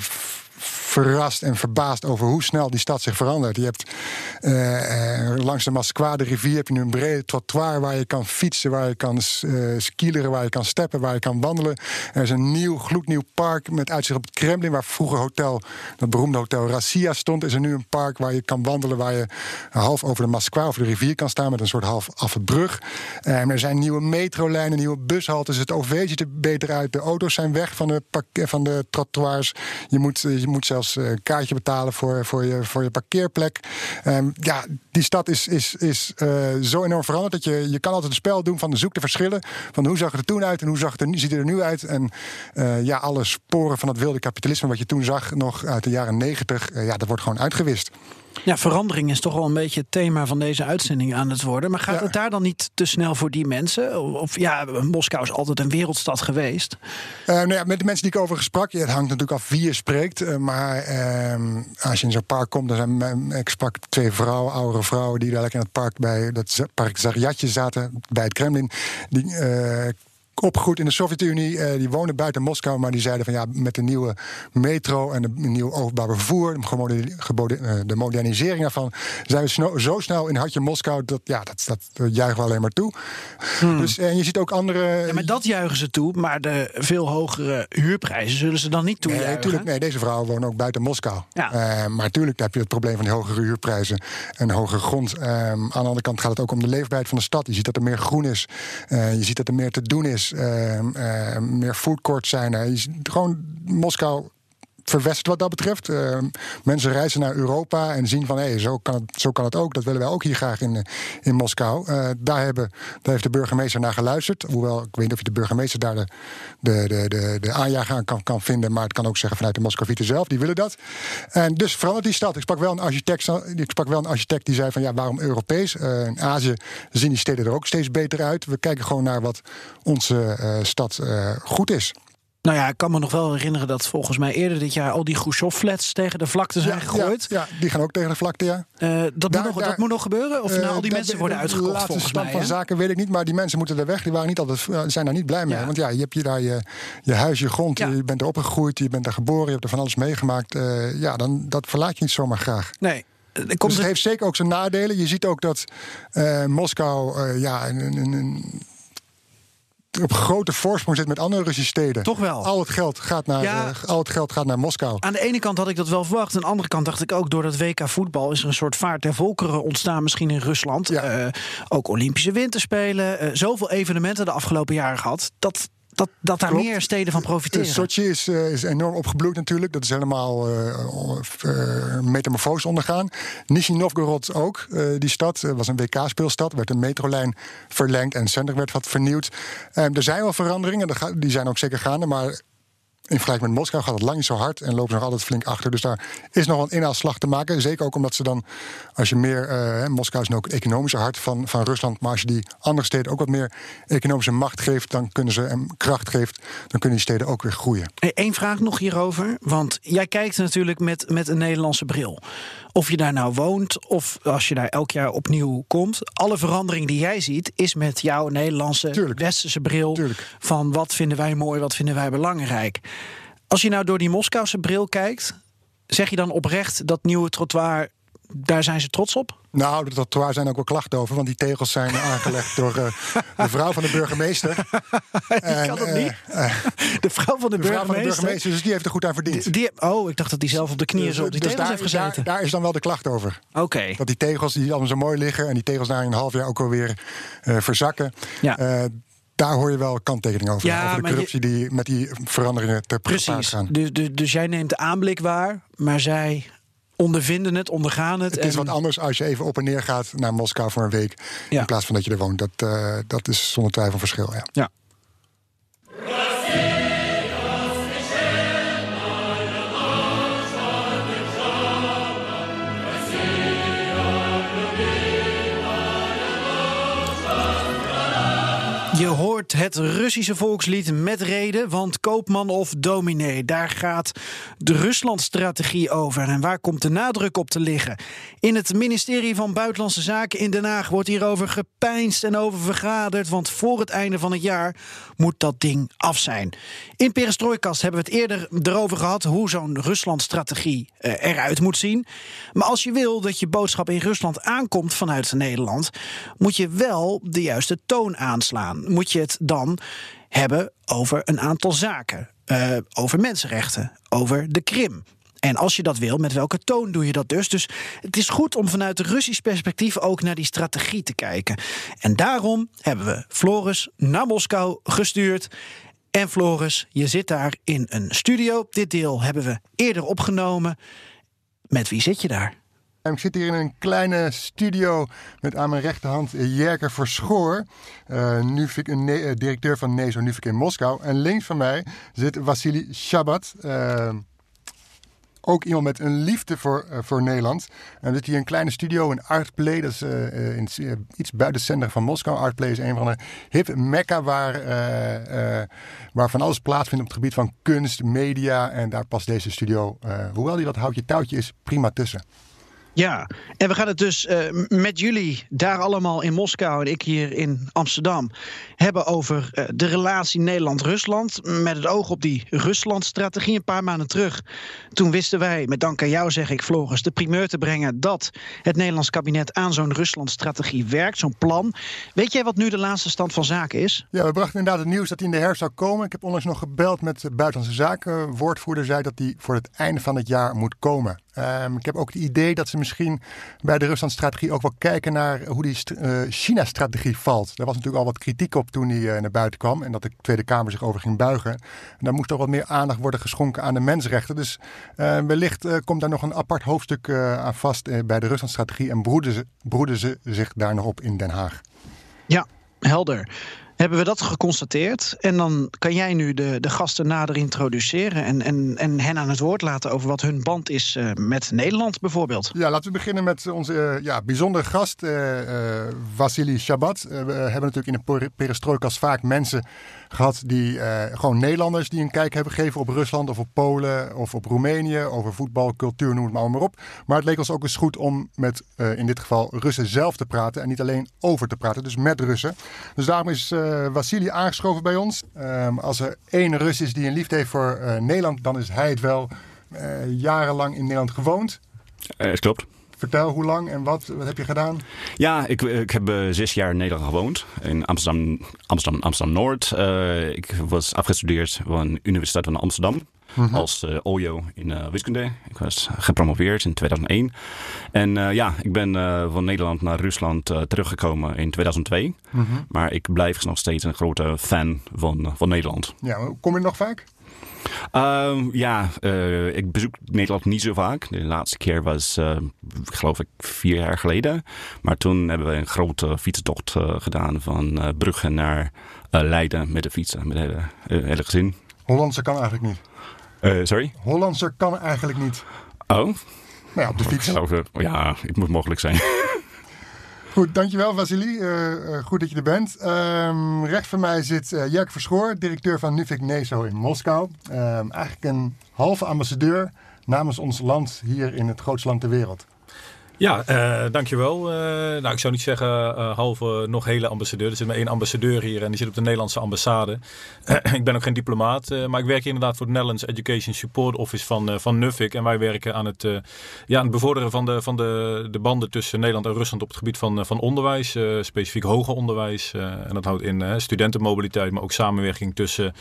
verrast en verbaasd over hoe snel die stad zich verandert. Je hebt eh, eh, langs de Moskwa, de rivier, heb je nu een brede trottoir waar je kan fietsen, waar je kan uh, waar je kan steppen, waar je kan wandelen. Er is een nieuw, gloednieuw park met uitzicht op het Kremlin, waar vroeger hotel, dat beroemde hotel Rassia stond. Is er nu een park waar je kan wandelen, waar je half over de Moskwa, over de rivier kan staan met een soort half af brug. Um, er zijn nieuwe metrolijnen, nieuwe bushaltes. Het OV ziet er beter uit. De auto's zijn weg van de, van de trottoirs. Je moet, je moet zelfs zelfs eh, kaartje betalen voor, voor, je, voor je parkeerplek. Ehm, ja, die stad is, is, is eh, zo enorm veranderd dat je, je kan altijd een spel doen van de zoek de verschillen. Van hoe zag het er toen uit en hoe zag het er, ziet het er nu uit. En eh, ja, alle sporen van het wilde kapitalisme wat je toen zag, nog uit de jaren negentig, eh, ja, dat wordt gewoon uitgewist. Ja, verandering is toch wel een beetje het thema van deze uitzending aan het worden. Maar gaat Ja. het daar dan niet te snel voor die mensen? Of ja, Moskou is altijd een wereldstad geweest. Eh, nou ja, met de mensen die ik over sprak, ja, het hangt natuurlijk af wie je spreekt. eh, maar ehm, als je in zo'n park komt, dan zijn ik sprak twee vrouwen, oudere vrouwen, die daar lekker in het park bij dat park Zaryatje zaten, bij het Kremlin. Die eh, opgegroeid in de Sovjet-Unie, eh, die woonden buiten Moskou, maar die zeiden van ja, met de nieuwe metro en de nieuwe openbaar vervoer, de, eh, de modernisering daarvan, zijn we zo snel in hartje Moskou dat ja, dat, dat, juichen we alleen maar toe. Dus en je ziet ook andere. Ja, maar dat juichen ze toe. Maar de veel hogere huurprijzen zullen ze dan niet Nee, toejuichen. natuurlijk. Nee, deze vrouwen wonen ook buiten Moskou. Ja. Eh, maar natuurlijk heb je het probleem van die hogere huurprijzen en hogere grond. Ehm, aan de andere kant gaat het ook om de leefbaarheid van de stad. Je ziet dat er meer groen is. Eh, je ziet dat er meer te doen is. Ehm, eh, meer foodcourts zijn er. Gewoon Moskou verwesterd wat dat betreft. Ehm, mensen reizen naar Europa en zien van hé, zo, kan het, zo kan het ook. Dat willen wij ook hier graag in, eh, in Moskou. Eh, daar, hebben, daar heeft de burgemeester naar geluisterd. Hoewel, ik weet niet of je de burgemeester daar de, de, de, de, de aanjager aan kan, kan vinden. Maar het kan ook zeggen vanuit de Moscovieten zelf. Die willen dat. En dus verandert die stad. Ik sprak wel een architect, ik sprak wel een architect die zei van ja, waarom Europees? Eh, in Azië zien die steden er ook steeds beter uit. We kijken gewoon naar wat onze eh, stad eh, goed is. Nou ja, ik kan me nog wel herinneren dat volgens mij eerder dit jaar al die Khrushchev-flats tegen de vlakte zijn gegooid. Ja, ja, die gaan ook tegen de vlakte, ja. Eh, dat, Daar- moet nog, daar- dat moet nog gebeuren? Of Eh, nou, al die mensen worden de uitgekocht laatste volgens stand mij? van zaken weet ik niet, maar die mensen moeten er weg. Die waren niet altijd, eh, zijn daar niet blij mee. Ja. Want ja, je hebt hier daar je, je huis, je grond, je bent er opgegroeid, je bent daar geboren, je hebt er van alles meegemaakt. Ja, dan, dat verlaat je niet zomaar graag. Nee. Komt dus het heeft zeker ook zijn nadelen. Je ziet ook dat Moskou ja, een, een, een, op grote voorsprong zit met andere Russische steden. Toch wel. Al het geld gaat naar, Ja. eh, al het geld gaat naar Moskou. Aan de ene kant had ik dat wel verwacht. Aan de andere kant dacht ik ook, door dat WK voetbal is er een soort vaart der volkeren ontstaan, misschien in Rusland. Ja. Eh, ook Olympische Winterspelen. eh, zoveel evenementen de afgelopen jaren gehad. Dat, dat, dat daar Klopt. meer steden van profiteren. Uh, Sochi is, eh, is enorm opgebloeid natuurlijk. Dat is helemaal eh eh, metamorfose ondergaan. Nizhny Novgorod ook, eh, die stad. eh, was een WK-speelstad. werd een metrolijn verlengd en het centrum werd wat vernieuwd. Eh, er zijn wel veranderingen, die zijn ook zeker gaande. Maar in vergelijking met Moskou gaat het lang niet zo hard en lopen ze nog altijd flink achter. Dus daar is nog wel een inhaalslag te maken. Zeker ook omdat ze dan, als je meer. eh, Moskou is nu ook het economische hart van, van Rusland. Maar als je die andere steden ook wat meer economische macht geeft, dan kunnen ze en kracht geeft, dan kunnen die steden ook weer groeien. Eén vraag nog hierover. Want jij kijkt natuurlijk met, met een Nederlandse bril. Of je daar nou woont of als je daar elk jaar opnieuw komt. Alle verandering die jij ziet is met jouw Nederlandse Tuurlijk. westerse bril. Tuurlijk. Van wat vinden wij mooi, wat vinden wij belangrijk. Als je nou door die Moskouse bril kijkt. Zeg je dan oprecht dat nieuwe trottoir, daar zijn ze trots op? Nou, dat trottoir zijn ook wel klachten over, want die tegels zijn aangelegd door eh, de vrouw van de burgemeester. En, kan dat eh, niet. eh, De vrouw van de, de vrouw van de burgemeester. dus die heeft er goed aan verdiend. Die, oh, ik dacht dat hij zelf op de knieën zo op die Dus tegels daar, heeft daar, gezeten. daar is dan wel de klacht over. Oké. Dat die tegels die allemaal zo mooi liggen en die tegels daar in een half jaar ook alweer eh verzakken. Ja. Daar hoor je wel kanttekening over. Ja, over de je- corruptie die met die veranderingen te gepaard Precies. gaan. Dus, dus, dus jij neemt de aanblik waar, maar zij ondervinden het, ondergaan het. Het is wat anders als je even op en neer gaat naar Moskou voor een week. Ja. In plaats van dat je er woont. Dat, eh, dat is zonder twijfel een verschil. Ja. Ja. Je hoort het Russische volkslied met reden, want koopman of dominee, daar gaat de Ruslandstrategie over. En waar komt de nadruk op te liggen? In het ministerie van Buitenlandse Zaken in Den Haag wordt hierover gepeinst en over vergaderd, want voor het einde van het jaar moet dat ding af zijn. In Perestrooikast hebben we het eerder erover gehad hoe zo'n Ruslandstrategie eh, eruit moet zien. Maar als je wil dat je boodschap in Rusland aankomt vanuit Nederland, moet je wel de juiste toon aanslaan. Moet je het dan hebben over een aantal zaken. Eh, over mensenrechten, over de Krim. En als je dat wil, met welke toon doe je dat dus? Dus het is goed om vanuit Russisch perspectief ook naar die strategie te kijken. En daarom hebben we Floris naar Moskou gestuurd. En Floris, je zit daar in een studio. Dit deel hebben we eerder opgenomen. Met wie zit je daar? Ik zit hier in een kleine studio met aan mijn rechterhand Jerker Verschoor. Uh, nu een uh, directeur van NESO Nuvik in Moskou. En links van mij zit Vassili Shabat. Ook iemand met een liefde voor, voor Nederland. En we zitten hier een kleine studio in Artplay. Dat is in, iets buiten het centrum van Moskou. Artplay is een van de hip mekka waar, waar van alles plaatsvindt op het gebied van kunst, media. En daar past deze studio, hoewel die wat houtje touwtje is, prima tussen. Ja, en we gaan het dus uh, met jullie daar allemaal in Moskou en ik hier in Amsterdam hebben over uh, de relatie Nederland-Rusland. Met het oog op die Rusland-strategie. Een paar maanden terug, toen wisten wij, met dank aan jou zeg ik, Floris, de primeur te brengen dat het Nederlands kabinet aan zo'n Rusland-strategie werkt, zo'n plan. Weet jij wat nu de laatste stand van zaken is? Ja, we brachten inderdaad het nieuws dat hij in de herfst zou komen. Ik heb onlangs nog gebeld met Buitenlandse Zaken. Woordvoerder zei dat hij voor het einde van het jaar moet komen. Um, ik heb ook het idee dat ze misschien bij de Rusland-strategie ook wel kijken naar hoe die uh, China-strategie valt. Daar was natuurlijk al wat kritiek op toen hij uh, naar buiten kwam en dat de Tweede Kamer zich over ging buigen. En daar moest ook wat meer aandacht worden geschonken aan de mensenrechten. Dus uh, wellicht komt daar nog een apart hoofdstuk aan vast bij de Rusland-strategie en broeden ze, broeden ze zich daar nog op in Den Haag. Ja, helder hebben we dat geconstateerd. En dan kan jij nu de, de gasten nader introduceren en, en, en hen aan het woord laten over wat hun band is uh, met Nederland bijvoorbeeld. Ja, laten we beginnen met onze uh, ja, bijzondere gast, uh, Vasily Shabat. we hebben natuurlijk in de perestrojkas vaak mensen gehad die gewoon Nederlanders die een kijk hebben gegeven op Rusland of op Polen of op Roemenië, over voetbal, cultuur, noem het maar, maar op. Maar het leek ons ook eens goed om met in dit geval Russen zelf te praten en niet alleen over te praten, dus met Russen. Dus daarom is uh, Vassili aangeschoven bij ons. Um, als er één Rus is die een liefde heeft voor uh, Nederland, dan is hij het wel. Uh, jarenlang in Nederland gewoond. dat klopt. Vertel hoe lang en wat, wat heb je gedaan? Ja, ik, ik heb zes jaar in Nederland gewoond. In Amsterdam, Amsterdam, Amsterdam Noord. ik was afgestudeerd van de Universiteit van Amsterdam. Mm -hmm. als OJO in uh, wiskunde. Ik was gepromoveerd in 2001. En uh, ja, ik ben van Nederland naar Rusland teruggekomen in 2002. Mm -hmm. Maar ik blijf nog steeds een grote fan van, van Nederland. Ja, kom je nog vaak? Uh, ja, uh, ik bezoek Nederland niet zo vaak. De laatste keer was, uh, geloof ik, vier jaar geleden. Maar toen hebben we een grote fietstocht gedaan van Brugge naar Leiden met de fietsen, met het hele, hele gezin. Hollandse kan eigenlijk niet. Uh, sorry? Hollandser kan eigenlijk niet. Oh? Nou ja, op de fiets. Geloof, ja, het moet mogelijk zijn. Goed, dankjewel Vasily. Uh, goed dat je er bent. Um, recht van mij zit uh, Jerk Verschoor, directeur van Nuvik Neso in Moskou. Um, eigenlijk een halve ambassadeur namens ons land hier in het grootste land ter wereld. Ja, uh, dankjewel. Uh, nou, ik zou niet zeggen uh, halve, nog hele ambassadeur. Er zit maar één ambassadeur hier en die zit op de Nederlandse ambassade. ik ben ook geen diplomaat, maar ik werk inderdaad voor het Netherlands Education Support Office van, van Nuffic. En wij werken aan het, ja, aan het bevorderen van, de, van de, de banden tussen Nederland en Rusland op het gebied van, van onderwijs. specifiek hoger onderwijs. en dat houdt in studentenmobiliteit, maar ook samenwerking tussen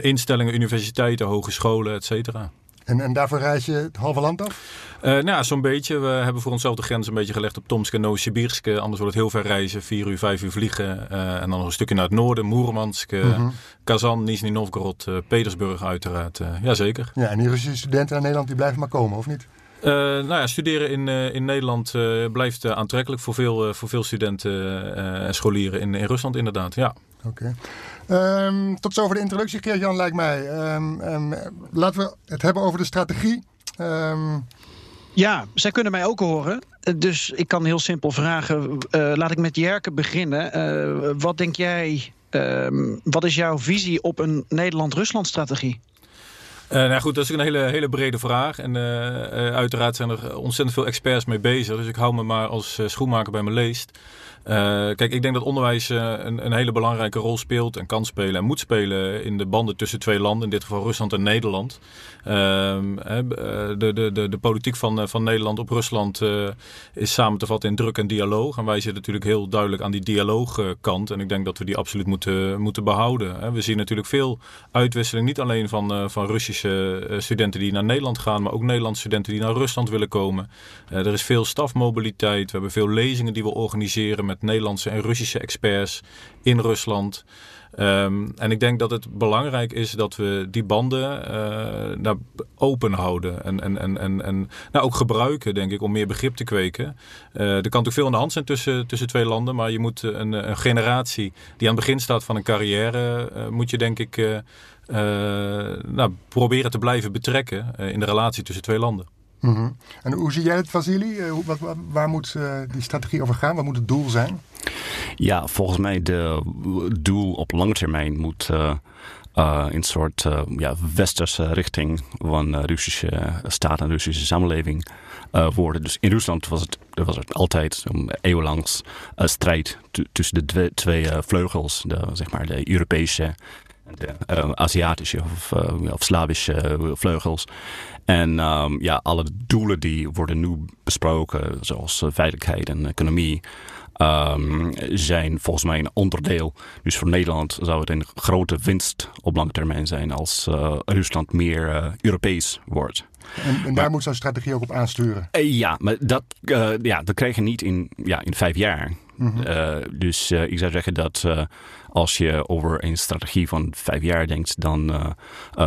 instellingen, universiteiten, hogescholen, et cetera. En, en daarvoor reis je het halve land af? Uh, nou, zo'n beetje. We hebben voor onszelf de grens een beetje gelegd op Tomsk en Novosibirsk. Anders wordt het heel ver reizen. Vier uur, vijf uur vliegen. Uh, en dan nog een stukje naar het noorden. Moermansk, uh, -hmm. Kazan, Nizhny Novgorod, Petersburg uiteraard. Jazeker. Ja, en die Russische studenten naar Nederland die blijven maar komen, of niet? Uh, nou ja, studeren in, uh, in Nederland uh, blijft aantrekkelijk voor veel, voor veel studenten en scholieren in, in Rusland inderdaad, ja. Oké. Okay. Um, tot zover de introductie, Geert-Jan, lijkt mij. Um, um, laten we het hebben over de strategie. Ja, zij kunnen mij ook horen. Dus ik kan heel simpel vragen. laat ik met Jerke beginnen. wat denk jij, wat is jouw visie op een Nederland-Rusland-strategie? Uh, nou goed, dat is een hele, hele brede vraag. En uh, uh, uiteraard zijn er ontzettend veel experts mee bezig. Dus ik hou me maar als schoenmaker bij mijn leest. Kijk, ik denk dat onderwijs een, een, hele belangrijke rol speelt en kan spelen en moet spelen in de banden tussen twee landen, in dit geval Rusland en Nederland. Ehm, de, de, de, de politiek van, van Nederland op Rusland is samen te vatten in druk en dialoog. En wij zitten natuurlijk heel duidelijk aan die dialoogkant. En ik denk dat we die absoluut moeten, moeten behouden. We zien natuurlijk veel uitwisseling, niet alleen van, van Russische studenten die naar Nederland gaan, maar ook Nederlandse studenten die naar Rusland willen komen. Er is veel stafmobiliteit. We hebben veel lezingen die we organiseren met Nederlandse en Russische experts in Rusland. Ehm, en ik denk dat het belangrijk is dat we die banden eh, nou, open houden. En, en, en, en, en nou, ook gebruiken, denk ik, om meer begrip te kweken. Eh, er kan natuurlijk veel aan de hand zijn tussen, tussen twee landen. Maar je moet een, een generatie die aan het begin staat van een carrière, eh, moet je denk ik nou, proberen te blijven betrekken in de relatie tussen twee landen. Mhm. En hoe zie jij het, Vasili? Eh, waar moet eh, die strategie over gaan? Wat moet het doel zijn? Ja, volgens mij de doel op lange termijn moet eh, eh, een soort ja, westerse richting van eh, Russische staat en Russische samenleving worden. Dus in Rusland was het, was het altijd een strijd tu- tussen de twee vleugels, de, zeg maar de Europese de eh, Aziatische of, of Slavische vleugels. En ehm, ja, alle doelen die worden nu besproken, zoals eh, veiligheid en economie, ehm, zijn volgens mij een onderdeel. Dus voor Nederland zou het een grote winst op lange termijn zijn als eh, Rusland meer eh, Europees wordt. En, en daar moet zo'n strategie ook op aansturen. Ja, maar dat, ja, dat krijg je niet in, ja, in vijf jaar. Eh, dus eh, ik zou zeggen dat eh, als je over een strategie van vijf jaar denkt, dan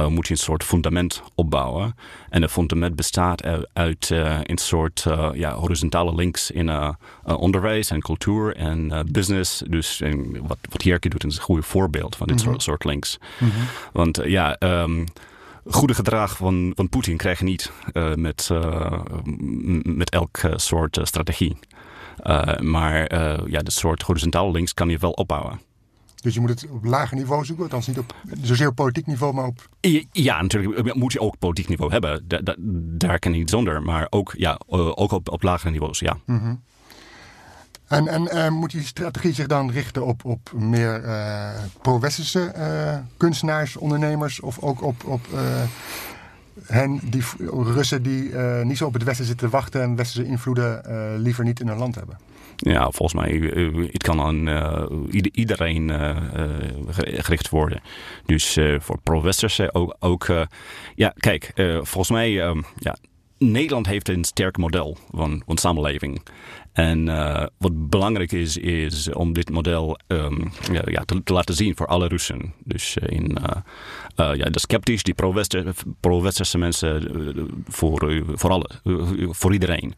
moet je een soort fundament opbouwen. En het fundament bestaat uit, uit een soort ja, horizontale links in onderwijs en cultuur en business. Dus eh, wat, wat Jerke doet is een goede voorbeeld van dit soort, soort links. Want eh, ja, ehm, goede gedrag van, van Poetin krijg je niet met, met elk soort strategie. Eh, maar eh, ja, dit soort horizontale links kan je wel opbouwen. Dus je moet het op lager niveau zoeken. Althans niet op zozeer op politiek niveau, maar op... Ja, natuurlijk moet je ook politiek niveau hebben. Da- da- daar kan je niet zonder. Maar ook, ja, eh, ook op, op lagere niveaus, ja. En, en eh, moet die strategie zich dan richten op, op meer eh, pro-westerse eh, kunstenaars, ondernemers... of ook op, op eh, hen, die Russen die eh, niet zo op het Westen zitten te wachten... en westerse invloeden eh, liever niet in hun land hebben? Ja, volgens mij eh, het kan aan ieder- iedereen ge- gericht worden. Dus voor pro-westerse ook. ook ja, kijk, volgens mij, ehm, ja, Nederland heeft een sterk model van, samenleving. En wat belangrijk is, is om dit model ehm, ja, ja, te, te laten zien voor alle Russen. Dus in, ja, de sceptisch, die pro-Wester- pro-westerse mensen, eh, voor, eh, voor, alle, eh, voor iedereen.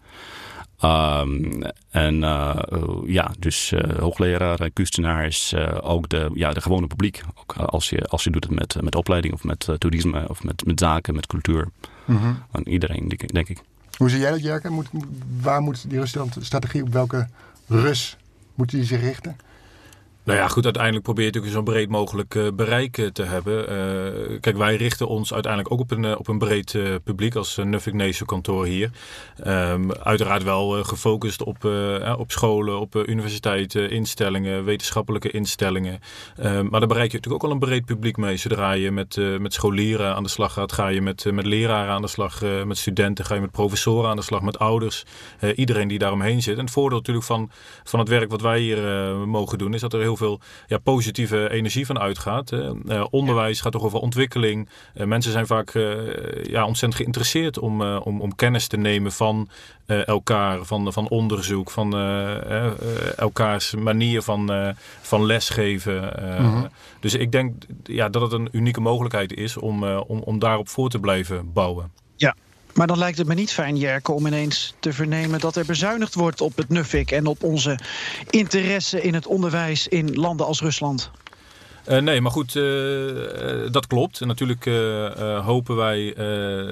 Ehm, en eh, eh, ja, dus eh hoogleraren, kunstenaars, eh, ook de, ja, de gewone publiek. Ook eh, als je, als je doet het met, eh, met opleiding of met eh, toerisme of met, met zaken, met cultuur. Aan iedereen, denk ik- denk ik. Hoe zie jij dat, Jerke? Moet, waar moet die Rusland-strategie, op welke Rus moet die zich richten? Nou ja, goed, uiteindelijk probeer je natuurlijk zo'n breed mogelijk eh, bereik eh, te hebben. Eh, kijk, wij richten ons uiteindelijk ook op een, op een breed publiek als uh, Nuffic Nation kantoor hier. Ehm, uiteraard wel gefocust op, op scholen, op universiteiten, instellingen, wetenschappelijke instellingen. Ehm, maar daar bereik je natuurlijk ook al een breed publiek mee. Zodra je met, met scholieren aan de slag gaat, ga je met, met leraren aan de slag, met studenten, ga je met professoren aan de slag, met ouders. Iedereen die daaromheen zit. En het voordeel natuurlijk van, van het werk wat wij hier mogen doen, is dat er heel veel ja, positieve energie van uitgaat. hè. Eh, onderwijs gaat toch over ontwikkeling. Eh, mensen zijn vaak eh, ja, ontzettend geïnteresseerd om, om, om kennis te nemen van elkaar, van, van onderzoek, van elkaars manier van, van lesgeven. eh. Dus ik denk ja, dat het een unieke mogelijkheid is om, om, om daarop voor te blijven bouwen. Maar dan lijkt het me niet fijn, Jerke, om ineens te vernemen dat er bezuinigd wordt op het NUFIC en op onze interesse in het onderwijs in landen als Rusland. Eh, nee, maar goed, eh, eh, dat klopt. En natuurlijk hopen wij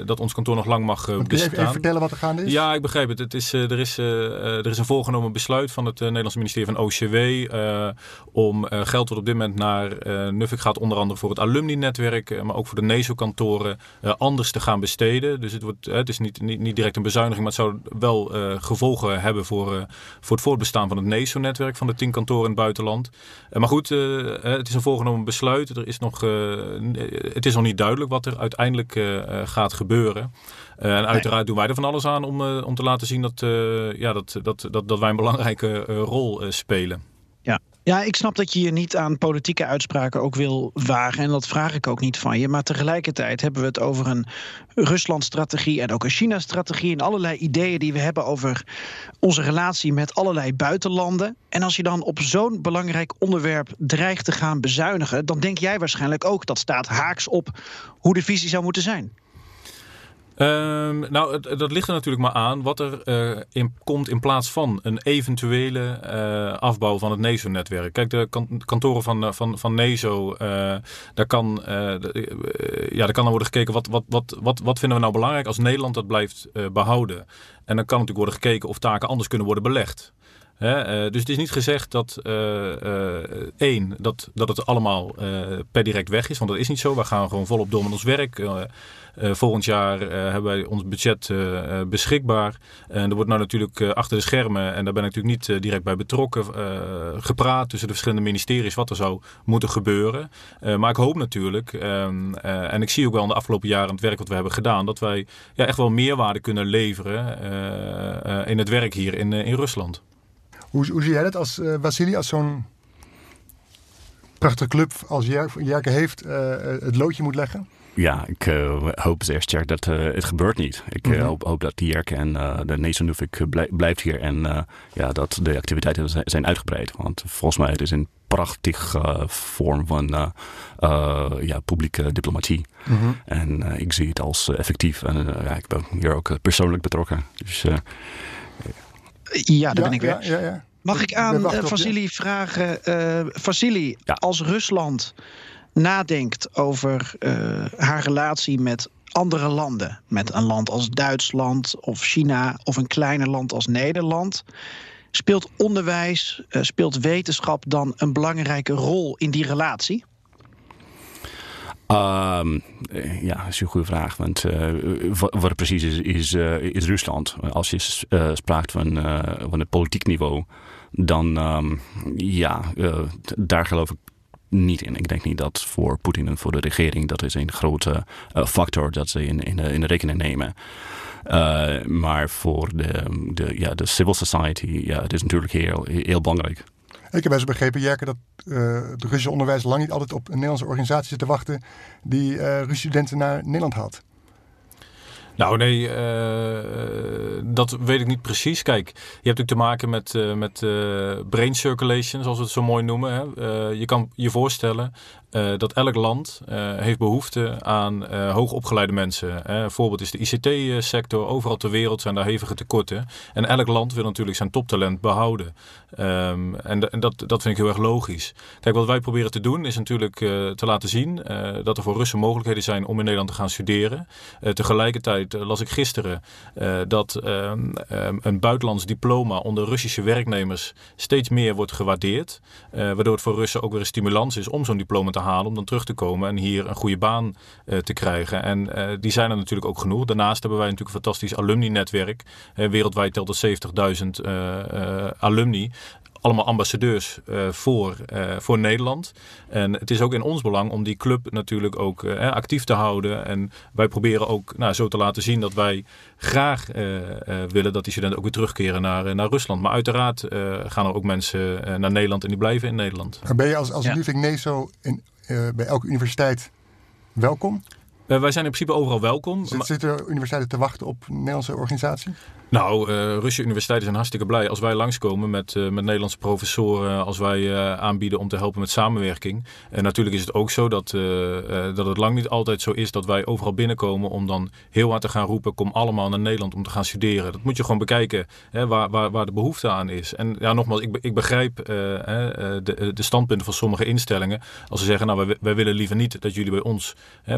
dat ons kantoor nog lang mag eh, Kun je even, bestaan. even vertellen wat er gaande is? Ja, ik begrijp het. het is, er, is, er is een voorgenomen besluit van het Nederlandse ministerie van OCW om geld wat op dit moment naar Nuffic gaat, onder andere voor het alumni-netwerk, maar ook voor de NESO-kantoren, anders te gaan besteden. Dus het, wordt, het is niet, niet, niet direct een bezuiniging, maar het zou wel gevolgen hebben voor, voor het voortbestaan van het NESO-netwerk van de tien kantoren in het buitenland. Maar goed, het is een voorgenomen besluit. Er is nog, eh, het is nog niet duidelijk wat er uiteindelijk eh, eh, gaat gebeuren. Eh, en uiteraard doen wij er van alles aan om, eh, om te laten zien dat, eh, ja, dat, dat, dat, dat wij een belangrijke eh, rol eh, spelen. Ja. Ik snap dat je je niet aan politieke uitspraken ook wil wagen. En dat vraag ik ook niet van je. Maar tegelijkertijd hebben we het over een Rusland-strategie en ook een China-strategie. En allerlei ideeën die we hebben over onze relatie met allerlei buitenlanden. En als je dan op zo'n belangrijk onderwerp dreigt te gaan bezuinigen. dan denk jij waarschijnlijk ook dat staat haaks op hoe de visie zou moeten zijn. Ehm, nou, dat ligt er natuurlijk maar aan wat er eh, in, komt in plaats van een eventuele eh, afbouw van het NESO-netwerk. Kijk, de kan- kantoren van, eh, van, van NESO, daar, kan, ja, daar kan dan worden gekeken wat, wat, wat, wat, wat vinden we nou belangrijk als Nederland dat blijft eh, behouden. En dan kan natuurlijk worden gekeken of taken anders kunnen worden belegd. Dus het is niet gezegd dat eh, één, dat, dat het allemaal per direct weg is. Want dat is niet zo. We gaan gewoon volop door met ons werk. Eh, volgend jaar eh, hebben wij ons budget eh, beschikbaar. En er wordt nou natuurlijk achter de schermen, en daar ben ik natuurlijk niet direct bij betrokken, gepraat tussen de verschillende ministeries wat er zou moeten gebeuren. Maar ik hoop natuurlijk, ehm, eh, en ik zie ook wel in de afgelopen jaren het werk wat we hebben gedaan, dat wij ja, echt wel meerwaarde kunnen leveren in het werk hier in, in Rusland. Hoe, hoe zie jij dat als eh Vasili, als zo'n prachtige club als Jer- Jerke heeft, het loodje moet leggen? Ja, ik eh, hoop zeer sterk dat eh, het gebeurt niet. Ik eh, Mhm. hoop, hoop dat Dierke en eh, de Nation Nufik blij- blijft hier en eh, ja, dat de activiteiten zijn- zijn uitgebreid. Want volgens mij het is een prachtige vorm van eh, eh, ja, publieke diplomatie. Mhm. En ik zie het als effectief. En ja, ik ben hier ook persoonlijk betrokken. Dus eh, Ja, daar ben ik ja, weer. ja, ja. Mag ik aan uh. Vasili vragen? eh Vasili, Ja. als Rusland nadenkt over eh, haar relatie met andere landen, met een land als Duitsland of China of een kleiner land als Nederland, speelt onderwijs, eh, speelt wetenschap dan een belangrijke rol in die relatie? Ehm, eh, ja, dat is een goede vraag. Want eh, wat, precies is, is, is Rusland. Als je uh, spraakt van, uh, van het politiek niveau, dan um, ja, uh, daar geloof ik niet in. Ik denk niet dat voor Poetin en voor de regering dat is een grote uh, factor dat ze in, in, in de rekening nemen. Uh, maar voor de, de, ja, de civil society, ja, het is natuurlijk heel, heel belangrijk. Ik heb best begrepen, Jerke, dat uh, het Russische onderwijs lang niet altijd op een Nederlandse organisatie zit te wachten die Russische studenten naar Nederland haalt. Nou nee, uh, dat weet ik niet precies. Kijk, je hebt natuurlijk te maken met, uh, met uh, brain circulation, zoals we het zo mooi noemen. Hè. je kan je voorstellen dat elk land heeft behoefte aan hoogopgeleide mensen. Een voorbeeld is de ICT-sector. Overal ter wereld zijn daar hevige tekorten. En elk land wil natuurlijk zijn toptalent behouden. Um, en, en dat, dat vind ik heel erg logisch. Kijk, wat wij proberen te doen is natuurlijk te laten zien dat er voor Russen mogelijkheden zijn om in Nederland te gaan studeren. tegelijkertijd las ik gisteren uh, dat um, um, een buitenlands diploma onder Russische werknemers steeds meer wordt gewaardeerd. Uh, waardoor het voor Russen ook weer een stimulans is om zo'n diploma te halen, om dan terug te komen en hier een goede baan uh, te krijgen. En die zijn er natuurlijk ook genoeg. Daarnaast hebben wij natuurlijk een fantastisch alumni-netwerk. wereldwijd telt het 70.000 alumni allemaal ambassadeurs uh, voor, uh, voor Nederland. En het is ook in ons belang om die club natuurlijk ook uh, actief te houden. En wij proberen ook nou, zo te laten zien dat wij graag willen dat die studenten ook weer terugkeren naar, naar Rusland. Maar uiteraard gaan er ook mensen naar Nederland en die blijven in Nederland. Ben je als, als ja. Nuvik NESO in, bij elke universiteit welkom? wij zijn in principe overal welkom. Zit, zitten universiteiten te wachten op Nederlandse organisatie? Nou, uh, Russische universiteiten zijn hartstikke blij als wij langskomen met, uh, met Nederlandse professoren, als wij uh, aanbieden om te helpen met samenwerking. En natuurlijk is het ook zo dat, dat het lang niet altijd zo is dat wij overal binnenkomen om dan heel hard te gaan roepen, kom allemaal naar Nederland om te gaan studeren. Dat moet je gewoon bekijken hè, waar, waar, waar de behoefte aan is. En ja, nogmaals, ik, ik begrijp de, de standpunten van sommige instellingen. Als ze zeggen, nou wij, wij willen liever niet dat jullie bij ons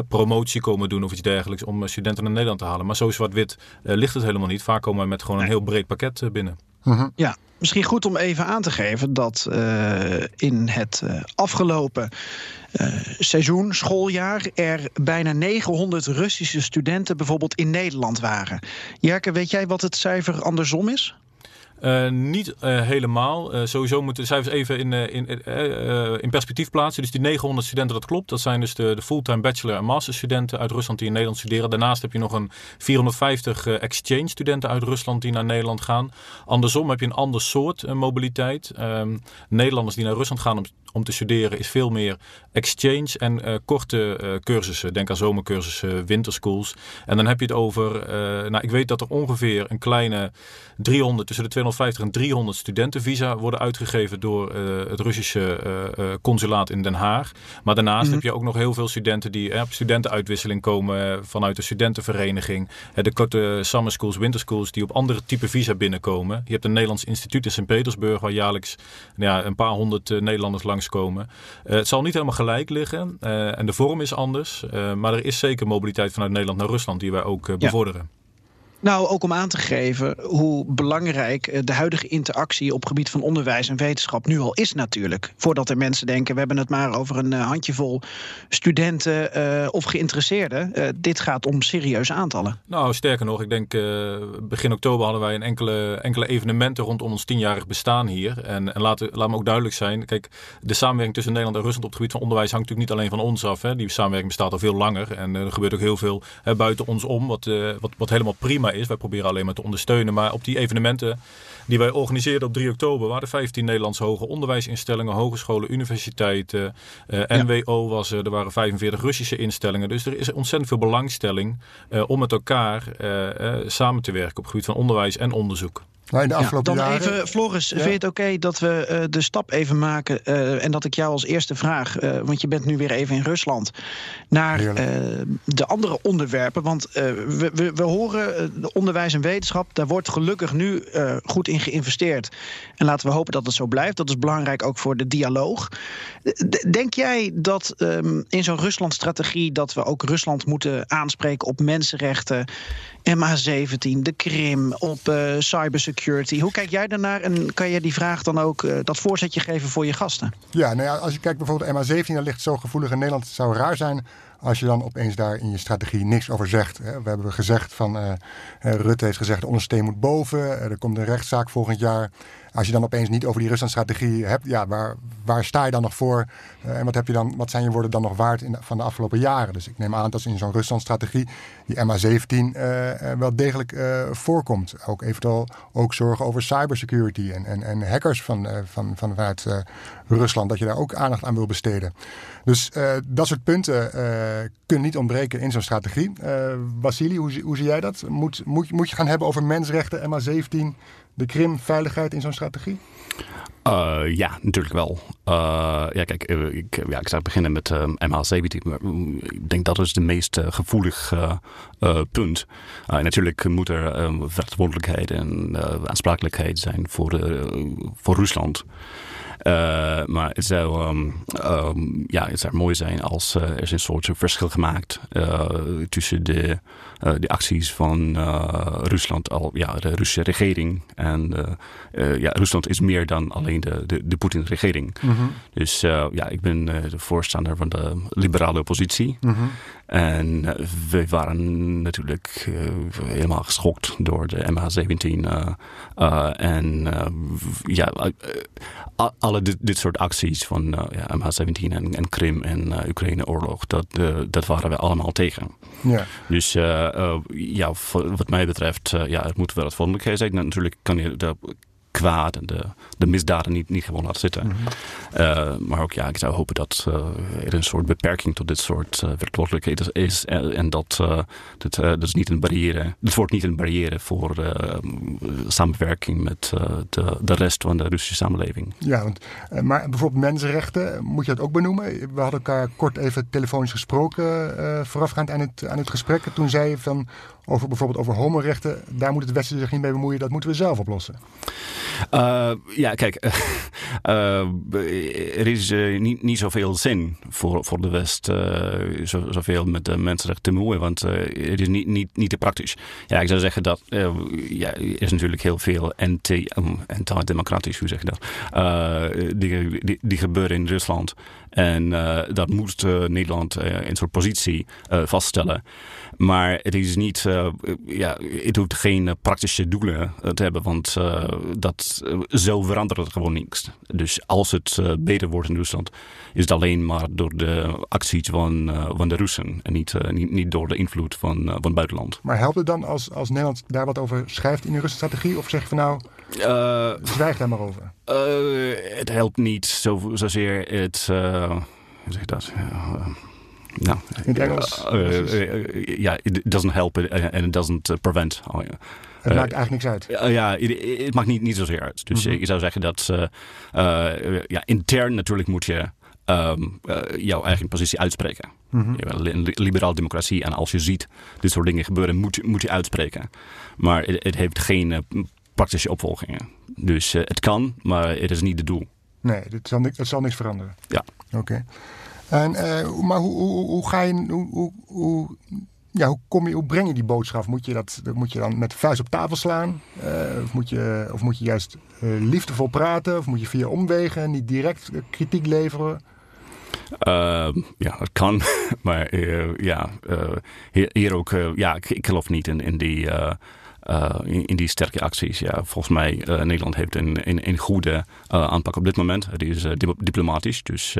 promotie komen doen of iets dergelijks om studenten naar Nederland te halen. Maar zo zwart-wit ligt het helemaal niet. Vaak komen met gewoon een heel breed pakket binnen. Mm-hmm. Ja, misschien goed om even aan te geven dat uh, in het uh, afgelopen uh, seizoen, schooljaar, er bijna 900 Russische studenten bijvoorbeeld in Nederland waren. Jerke, weet jij wat het cijfer andersom is? Uh, niet uh, helemaal. Uh, sowieso moeten de cijfers even in, in, in perspectief plaatsen. Dus die 900 studenten, dat klopt. Dat zijn dus de, de fulltime bachelor- en masterstudenten uit Rusland die in Nederland studeren. Daarnaast heb je nog een 450 exchange studenten uit Rusland die naar Nederland gaan. Andersom heb je een ander soort mobiliteit. Um, Nederlanders die naar Rusland gaan om, om te studeren is veel meer exchange en korte cursussen. Denk aan zomercursussen, winterschools. En dan heb je het over, nou ik weet dat er ongeveer een kleine 300, tussen de 250 en 300 studentenvisa worden uitgegeven door het Russische consulaat in Den Haag. Maar daarnaast mm. heb je ook nog heel veel studenten die op studentenuitwisseling komen vanuit de studentenvereniging. de korte summer schools, winter schools die op andere type visa binnenkomen. Je hebt een Nederlands instituut in Sint-Petersburg waar jaarlijks nou ja, een paar honderd Nederlanders langskomen. het zal niet helemaal gelijk liggen en de vorm is anders. maar er is zeker mobiliteit vanuit Nederland naar Rusland die wij ook bevorderen. Nou, ook om aan te geven hoe belangrijk eh, de huidige interactie op gebied van onderwijs en wetenschap nu al is natuurlijk. Voordat er mensen denken, we hebben het maar over een eh, handjevol studenten uh, of geïnteresseerden. Dit gaat om serieuze aantallen. Nou, sterker nog, ik denk begin oktober hadden wij een enkele, enkele evenementen rondom ons tienjarig bestaan hier. En, en laat, me ook duidelijk zijn, kijk, de samenwerking tussen Nederland en Rusland op het gebied van onderwijs hangt natuurlijk niet alleen van ons af. Hè. Die samenwerking bestaat al veel langer en er gebeurt ook heel veel buiten ons om, wat, wat, wat helemaal prima is. Wij proberen alleen maar te ondersteunen. Maar op die evenementen die wij organiseerden op 3 oktober waren er 15 Nederlandse hoger onderwijsinstellingen, hogescholen, universiteiten. Uh, eh, NWO was er, er waren 45 Russische instellingen. Dus er is ontzettend veel belangstelling uh, om met elkaar uh, samen te werken op het gebied van onderwijs en onderzoek. Nou, de afgelopen dan jaren... even, Floris, vind je het oké dat we uh, de stap even maken uh, en dat ik jou als eerste vraag, uh, want je bent nu weer even in Rusland, naar de andere onderwerpen? Want we, we, we, horen de onderwijs en wetenschap, daar wordt gelukkig nu goed in geïnvesteerd. En laten we hopen dat het zo blijft. Dat is belangrijk ook voor de dialoog. Denk jij dat um, in zo'n Rusland-strategie dat we ook Rusland moeten aanspreken op mensenrechten, MH17, de Krim, op cybersecurity? security. Hoe kijk jij daarnaar en kan je die vraag dan ook uh, dat voorzetje geven voor je gasten? Ja, nou ja, als je kijkt bijvoorbeeld MH17, dat ligt zo gevoelig in Nederland. Het zou raar zijn als je dan opeens daar in je strategie niks over zegt. We hebben gezegd van, uh, Rutte heeft gezegd, ondersteen moet boven. Er komt een rechtszaak volgend jaar. Als je dan opeens niet over die Rusland-strategie hebt, ja, waar, waar sta je dan nog voor? Uh, en wat, heb je dan, wat zijn je woorden dan nog waard in, van de afgelopen jaren? Dus ik neem aan dat in zo'n Rusland-strategie die MH17 uh, wel degelijk voorkomt. Ook eventueel ook zorgen over cybersecurity en, en, en hackers van, van, van, vanuit Rusland, dat je daar ook aandacht aan wil besteden. Dus dat soort punten kunnen niet ontbreken in zo'n strategie. Vasili, hoe, hoe zie jij dat? Moet, moet, moet je gaan hebben over mensenrechten, MH17, de Krim, veiligheid in zo'n strategie? Uh, ja, natuurlijk wel. Uh, ja, kijk, ik, ja, ik zou beginnen met uh, MH17. Maar ik denk dat is de meest gevoelig punt. natuurlijk moet er verantwoordelijkheid en aansprakelijkheid zijn voor, voor Rusland. Maar het zou, um, ja, het zou mooi zijn als er is een soort verschil gemaakt uh, tussen de, de acties van Rusland, al, ja, de Russische regering. En ja, Rusland is meer dan alleen de, de, de Poetin-regering. Mm -hmm. Dus ja, ik ben de voorstander van de liberale oppositie. Mm -hmm. En we waren natuurlijk helemaal geschokt door de MH17. en ja, alle dit, dit, soort acties van ja, MH17 en, en, Krim en Oekraïne-oorlog, dat, dat waren we allemaal tegen. Ja. Dus ja, wat mij betreft, ja, het moet wel het volgende zijn. Natuurlijk kan je de kwaad en de, de misdaden niet, niet gewoon laten zitten. Mm -hmm. maar ook ja, ik zou hopen dat uh, er een soort beperking tot dit soort uh, verantwoordelijkheden is. En, en dat, dat is niet een barrière. Het wordt niet een barrière voor samenwerking met de, de rest van de Russische samenleving. Ja, want, maar bijvoorbeeld mensenrechten, moet je dat ook benoemen? We hadden elkaar kort even telefonisch gesproken voorafgaand aan het, aan het gesprek. Toen zei je van over bijvoorbeeld over homorechten, daar moet het Westen zich niet mee bemoeien, dat moeten we zelf oplossen. Uh, ja, kijk, uh, er is uh, niet, niet zoveel zin voor, voor de West zo, zoveel met de mensenrechten te moeien, want het is niet, niet, niet te praktisch. Ja, ik zou zeggen dat ja, er is natuurlijk heel veel anti-democratisch, hoe zeg je dat, die, die, die gebeuren in Rusland. En dat moet Nederland in zo'n positie vaststellen. Maar het is niet, ja, het hoeft geen praktische doelen te hebben, want dat, zo verandert het gewoon niks. Dus als het beter wordt in Rusland, is het alleen maar door de acties van, van de Russen en niet, niet, niet door de invloed van, van het buitenland. Maar helpt het dan als, als Nederland daar wat over schrijft in de Russische strategie? Of zeg je van nou, uh, zwijg daar maar over? het helpt niet zo, zozeer het, hoe zeg je dat? Nou, in het Engels? Ja, it doesn't help and it doesn't prevent. Oh, yeah. Het maakt eigenlijk niks uit. ja, het maakt niet, niet zozeer uit. Dus mm -hmm. ik zou zeggen dat ja, intern natuurlijk moet je um, jouw eigen positie uitspreken. Mm -hmm. Liberaal democratie. En als je ziet dit soort dingen gebeuren, moet je, moet je uitspreken. Maar het, het heeft geen praktische opvolgingen. Dus het kan, maar het is niet het doel. Nee, het zal, het zal niks veranderen. Ja. Oké. En, maar hoe, hoe, ga je... Hoe, hoe, ja, hoe, kom je, hoe breng je die boodschap? Moet je, dat, moet je dan met vuist op tafel slaan? Uh, of, moet je, of moet je juist uh, liefdevol praten? Of moet je via omwegen niet direct kritiek leveren? Uh, ja, dat kan. maar ja, hier, ook, ja, ik, ik, geloof niet in, in die in, in, die sterke acties. Ja, volgens mij uh, Nederland heeft een, een, een goede uh, aanpak op dit moment. Het is diplomatisch, dus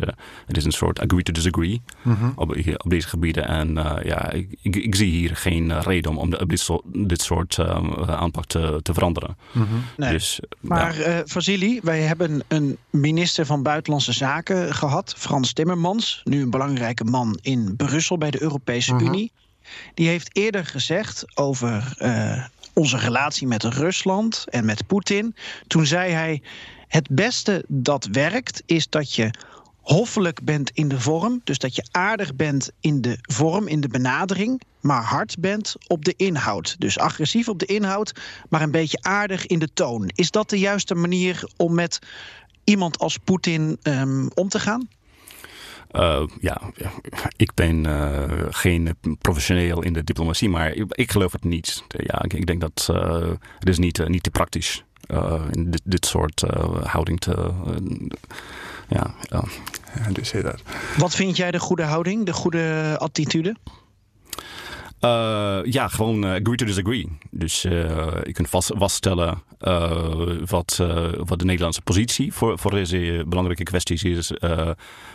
het is een soort agree to disagree Mhm. op, op deze gebieden. En ja, ik, ik, ik, zie hier geen reden om, om de, dit soort, dit soort aanpak te, te veranderen. Mhm. Nee. Dus, maar ja. Vasili, wij hebben een minister van Buitenlandse Zaken gehad, Frans Timmermans, nu een belangrijke man in Brussel bij de Europese Mhm. Unie. Die heeft eerder gezegd over uh, onze relatie met Rusland en met Poetin. Toen zei hij: Het beste dat werkt is dat je hoffelijk bent in de vorm. Dus dat je aardig bent in de vorm, in de benadering. Maar hard bent op de inhoud. Dus agressief op de inhoud, maar een beetje aardig in de toon. Is dat de juiste manier om met iemand als Poetin um, om te gaan? Uh, ja, ik ben uh, geen professioneel in de diplomatie, maar ik, ik geloof het niet. Ja, ik, ik denk dat uh, het is niet, niet te praktisch in dit, dit soort houding te. ja, dus dat. Wat vind jij de goede houding, de goede attitude? Uh, ja, gewoon uh, agree to disagree. Dus uh, je kunt vast, vaststellen wat, wat de Nederlandse positie voor, voor deze belangrijke kwesties is.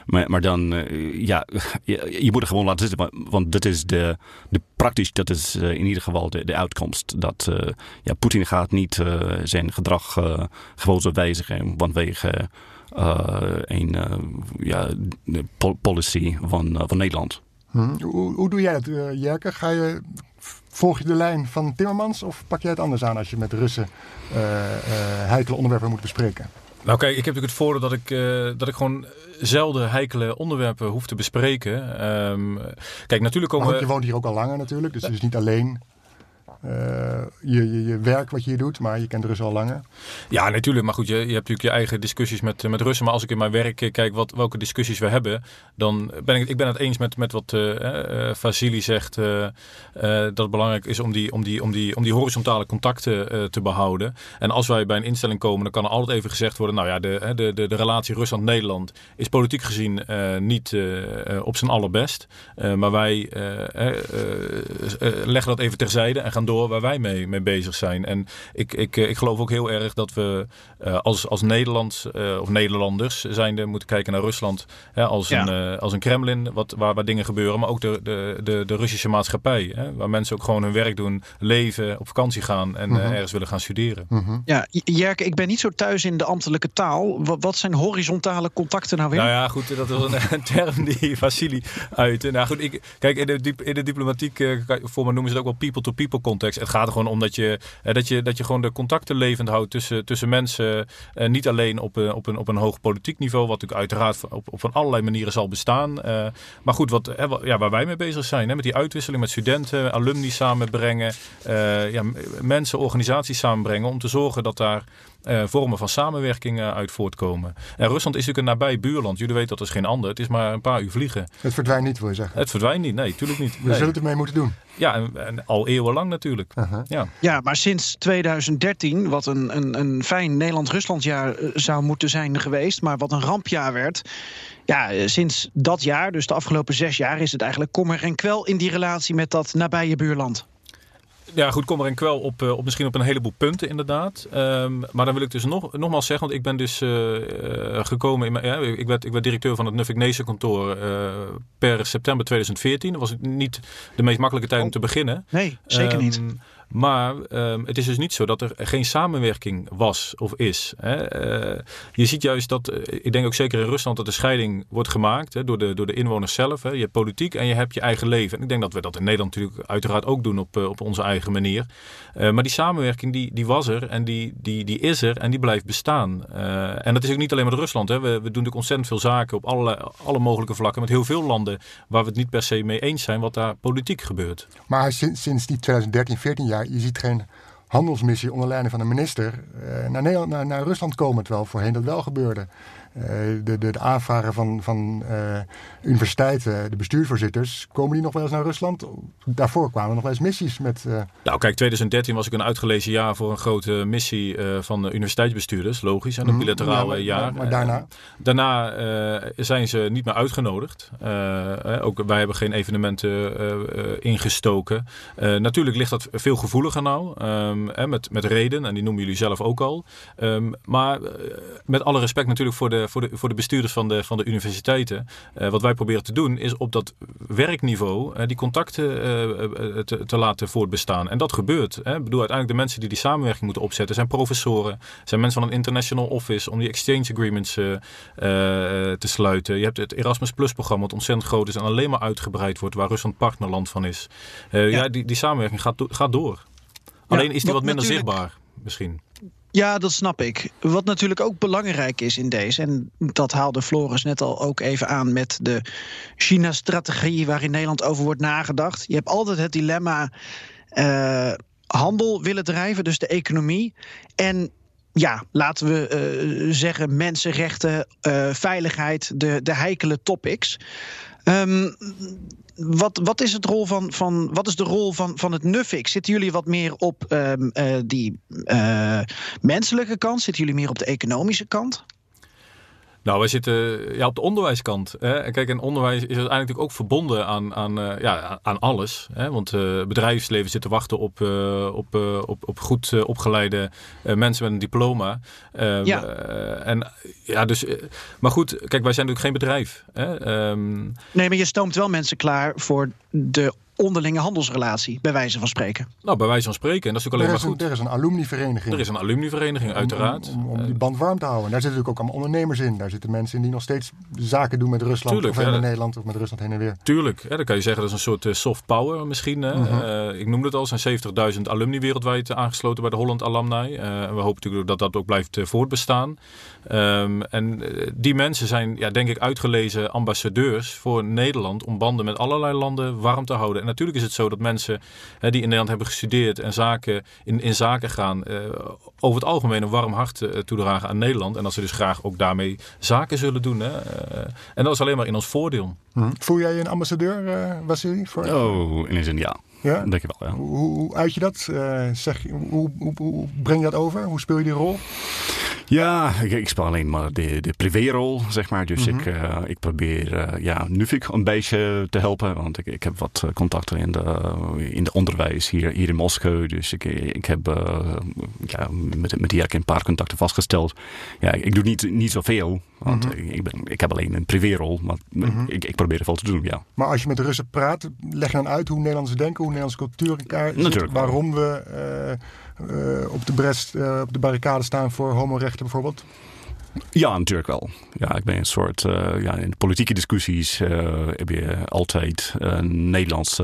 maar, maar dan, ja, je, moet het gewoon laten zitten. Want dit is de, de praktisch, dat is in ieder geval de, de uitkomst. Dat ja, Poetin gaat niet zijn gedrag gewoon zo wijzigen vanwege een ja, policy van, van Nederland. Hm. Hoe, hoe, doe jij dat, uh, Jerke? Ga je, volg je de lijn van Timmermans of pak jij het anders aan als je met Russen uh, uh, heikele onderwerpen moet bespreken? Nou kijk, ik heb natuurlijk het voordeel dat ik, uh, dat ik gewoon zelden heikele onderwerpen hoef te bespreken. Um, kijk, natuurlijk komen maar je woont hier ook al langer natuurlijk, dus het is niet alleen uh, je, je, werk wat je hier doet, maar je kent Russen al langer. Ja, natuurlijk. Maar goed, je, je hebt natuurlijk je eigen discussies met, met Russen. Maar als ik in mijn werk kijk wat, welke discussies we hebben, dan ben ik, ik ben het eens met, met wat Vasili zegt. dat het belangrijk is om die, om die, om die, om die horizontale contacten te behouden. En als wij bij een instelling komen, dan kan er altijd even gezegd worden: nou ja, de, de, de, de relatie Rusland-Nederland is politiek gezien niet op zijn allerbest. maar wij leggen dat even terzijde en gaan door waar wij mee, mee bezig zijn. En ik, ik, ik geloof ook heel erg dat we uh, als, als Nederland uh, of Nederlanders zijnde moeten kijken naar Rusland hè, als, ja. een, als een Kremlin, wat, waar, waar dingen gebeuren. Maar ook de, de, de, de Russische maatschappij, hè, waar mensen ook gewoon hun werk doen, leven, op vakantie gaan en Mhm. -huh. ergens willen gaan studeren. -huh. Ja, Jerke, ik ben niet zo thuis in de ambtelijke taal. Wat, wat zijn horizontale contacten nou weer? Nou ja, goed, dat is een, een term die Vasili uitte. Nou goed, ik, kijk, in de, in de diplomatiek, voor me noemen ze het ook wel people-to-people Het gaat er gewoon om dat je, dat je, dat je gewoon de contacten levend houdt tussen, tussen mensen. Uh, niet alleen op, uh, op, een, op een hoog politiek niveau, wat natuurlijk uiteraard op, op van allerlei manieren zal bestaan. Maar goed, wat, ja, waar wij mee bezig zijn, hè, met die uitwisseling met studenten, alumni samenbrengen, ja, mensen, organisaties samenbrengen om te zorgen dat daar eh, vormen van samenwerking eh, uit voortkomen. En Rusland is natuurlijk een nabij buurland. Jullie weten dat is geen ander. Het is maar een paar uur vliegen. Het verdwijnt niet, wil je zeggen. Het verdwijnt niet. Nee, tuurlijk niet. We Nee. zullen het ermee moeten doen. Ja, en, en al eeuwenlang natuurlijk. Ja. Ja, maar sinds 2013, wat een, een, een fijn Nederland-Ruslandjaar eh, zou moeten zijn geweest, maar wat een rampjaar werd. Ja, sinds dat jaar, dus de afgelopen zes jaar, is het eigenlijk kommer en kwel in die relatie met dat nabije buurland. Ja, goed, kom er en kwel op, eh, op misschien op een heleboel punten inderdaad. Ehm, maar dan wil ik dus nog, nogmaals zeggen, want ik ben dus eh, eh, gekomen, in, mijn- ja, ik, werd, ik werd directeur van het Nuffic Nation kantoor per september 2014. Dat was niet de meest makkelijke tijd om te beginnen. Nee, zeker niet. Maar ehm, het is dus niet zo dat er geen samenwerking was of is. Hè. Eh, je ziet juist dat, eh, ik denk ook zeker in Rusland, dat de scheiding wordt gemaakt hè, door, de, door de inwoners zelf. Hè. Je hebt politiek en je hebt je eigen leven. En ik denk dat we dat in Nederland natuurlijk uiteraard ook doen op, eh, op onze eigen manier. Maar die samenwerking die, die was er en die, die, die is er en die blijft bestaan. En dat is ook niet alleen met Rusland. Hè. We, we doen natuurlijk ontzettend veel zaken op alle, alle mogelijke vlakken met heel veel landen waar we het niet per se mee eens zijn wat daar politiek gebeurt. Maar sinds, sinds die 2013, 14 jaar, je ziet geen handelsmissie onder leiding van de minister eh, naar, Nederland, naar, naar Rusland komen. Terwijl voorheen dat wel gebeurde. Eh, de, de, de aanvragen van, van eh, universiteiten, de bestuursvoorzitters, komen die nog wel eens naar Rusland? Daarvoor kwamen er nog wel eens missies met. eh, Nou, kijk, 2013 was ik een uitgelezen jaar voor een grote missie van de universiteitsbestuurders, logisch, en een Mhm, bilateraal ja, maar- jaar. maar- maar daarna? Daarna zijn ze niet meer uitgenodigd. Ook wij hebben geen evenementen ingestoken. Natuurlijk ligt dat veel gevoeliger nou, ehm, eh, met, met reden, en die noemen jullie zelf ook al. Ehm, maar met alle respect natuurlijk voor de, voor de, voor de bestuurders van de, van de universiteiten. Eh, wat wij proberen te doen is op dat werkniveau eh, die contacten eh, te, te laten voortbestaan. En dat gebeurt. Hè. Ik bedoel, uiteindelijk de mensen die die samenwerking moeten opzetten zijn professoren, zijn mensen van een international office om die exchange agreements te sluiten. Je hebt het Erasmus Plus programma wat ontzettend groot is en alleen maar uitgebreid wordt, waar Rusland partnerland van is. Eh, ja. die, die samenwerking gaat, gaat door. Alleen is die wat minder zichtbaar misschien. Ja, dat snap ik. Wat natuurlijk ook belangrijk is in deze, en dat haalde Floris net al ook even aan met de China-strategie waar in Nederland over wordt nagedacht. Je hebt altijd het dilemma eh, handel willen drijven, dus de economie. En ja, laten we eh, zeggen mensenrechten, eh, veiligheid, de, de heikele topics. Ehm, wat, wat, is het rol van, van, wat is de rol van, van het NUFIX? Zitten jullie wat meer op ehm, eh, die eh, menselijke kant? Zitten jullie meer op de economische kant? Nou, wij zitten ja, op de onderwijskant. Hè. Kijk, en onderwijs is uiteindelijk natuurlijk ook verbonden aan, aan, eh, ja, aan alles. Hè. Want eh, bedrijfsleven zit te wachten op, eh, op, op, op goed opgeleide mensen met een diploma. Eh, Ja. en, ja, dus, maar goed, kijk, wij zijn natuurlijk geen bedrijf. Hè. Ehm, Nee, maar je stoomt wel mensen klaar voor de onderlinge handelsrelatie, bij wijze van spreken. nou, bij wijze van spreken. En dat is er, natuurlijk is alleen een, maar er is een alumnivereniging. goed. Er is een alumnivereniging, uiteraard. Om, om, om die band warm te houden. Daar zitten natuurlijk ook allemaal ondernemers in. Daar zitten mensen in die nog steeds zaken doen met Rusland. Tuurlijk, of ja, Nederland of met Rusland heen en weer. Tuurlijk, hè, dan kan je zeggen dat is een soort eh, soft power misschien. Hè. Mhm. Eh, ik noemde het al, er zijn 70.000 alumni wereldwijd eh, aangesloten bij de Holland Alumni. Eh, en we hopen natuurlijk dat dat ook blijft eh, voortbestaan. Ehm, en eh, die mensen zijn, ja, denk ik, uitgelezen ambassadeurs voor Nederland om banden met allerlei landen warm te houden. En natuurlijk is het zo dat mensen hè, die in Nederland hebben gestudeerd en zaken, in, in zaken gaan, eh, over het algemeen een warm hart eh, toedragen aan Nederland. En dat ze dus graag ook daarmee zaken zullen doen. Hè. Eh, en dat is alleen maar in ons voordeel. Hm. Voel jij je een ambassadeur, eh Vassili? Voor... Oh, in een zin ja. Ja? Denk je wel, ja. Hoe, hoe uit je dat? Eh, zeg, hoe, hoe breng je dat over? Hoe speel je die rol? Ja, ik, ik speel alleen maar de, de privérol, zeg maar. Dus ik, eh, ik probeer uh, ja, Nufik een beetje te helpen. Want ik, ik heb wat eh, contacten in de, in de onderwijs hier, hier in Moskou. Dus ik, ik heb uh, ja, met, met die heb ik een paar contacten vastgesteld. Ja, ik doe niet, niet zoveel. Want mm -hmm. ik, ben, ik heb alleen een privérol. Maar mm -hmm. ik, ik probeer er veel te doen, ja. Maar als je met de Russen praat, leg dan uit hoe Nederlanders denken, hoe Nederlandse cultuur elkaar zit. Natuurlijk. Waarom we op, de brest, uh, op de barricade staan voor homorechten bijvoorbeeld? Ja, natuurlijk wel. Ja, ik ben een soort. Uh, ja, in politieke discussies heb je altijd een Nederlands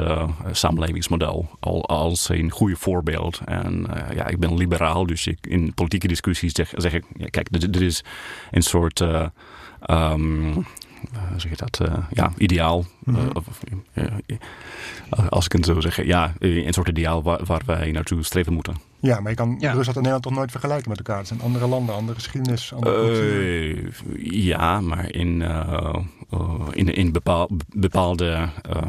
samenlevingsmodel al, als een goede voorbeeld. En ja, ik ben liberaal, dus ik, in politieke discussies zeg, zeg ik: kijk, dit, is een soort. Hoe zeg je dat? eh, ja, ideaal. Mhm. Eh, of, eh, eh, als ik het zo zeg, ja, een soort ideaal waar, waar wij naartoe streven moeten. Ja, maar je kan Ja. Rusland en Nederland toch nooit vergelijken met elkaar. Het zijn andere landen, andere geschiedenis, andere cultuur. Eh, ja, maar in, eh, eh, in, in bepaal, bepaalde eh,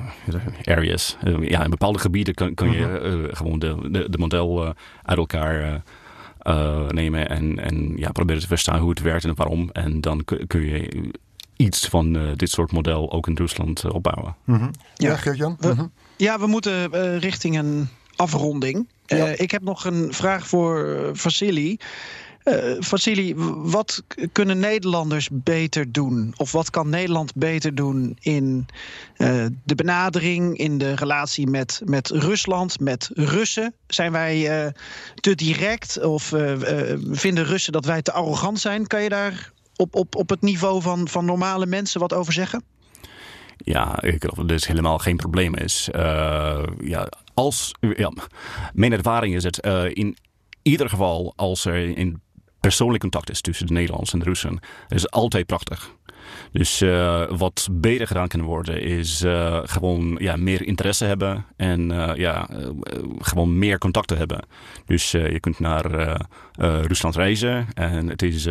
areas, eh, ja, in bepaalde gebieden kan, kan je eh, gewoon de, de, de model eh, uit elkaar eh, eh, nemen en, en ja, proberen te verstaan hoe het werkt en waarom. En dan kun, kun je iets van eh, dit soort model ook in Rusland eh, opbouwen. Mhm. Ja, Ja. We- Mhm. Ja, we moeten eh, richting een afronding. Eh, Ja. ik heb nog een vraag voor eh, Vasili. Eh Vasili, wat k- kunnen Nederlanders beter doen? Of wat kan Nederland beter doen in eh, de benadering, in de relatie met, met Rusland, met Russen? Zijn wij eh, te direct of vinden Russen dat wij te arrogant zijn? Kan je daar op, op, op het niveau van, van normale mensen wat over zeggen? Ja, ik geloof dat helemaal geen probleem is. Eh, ja, als, ja, mijn ervaring is het eh, in ieder geval als er een persoonlijk contact is tussen de Nederlanders en de Russen, is altijd prachtig. Dus eh, wat beter gedaan kan worden is gewoon ja, meer interesse hebben en ja, gewoon meer contacten hebben. Dus je kunt naar Rusland reizen en het is,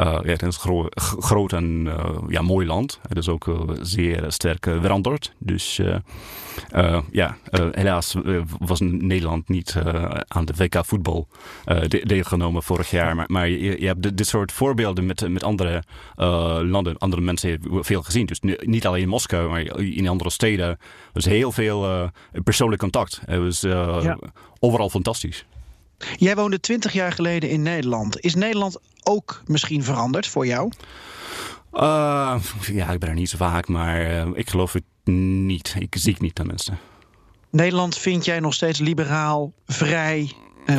ja, het is een gro- groot en eh, ja, mooi land. Het is ook eh, zeer sterk eh, veranderd. Dus eh, eh, ja, eh, helaas eh, was Nederland niet eh, aan de WK voetbal eh, de- deelgenomen vorig jaar. Maar, maar je, je hebt dit, soort voorbeelden met, met andere eh, landen, andere mensen veel gezien. Dus ni- niet alleen in Moskou, maar in andere steden. Was heel veel eh, persoonlijk contact. Het was eh, Ja. overal fantastisch. Jij woonde 20 jaar geleden in Nederland. Is Nederland ook misschien veranderd voor jou? Eh, ja, ik ben er niet zo vaak, maar eh, ik geloof het niet. Ik zie het niet tenminste. Nederland vind jij nog steeds liberaal, vrij, eh,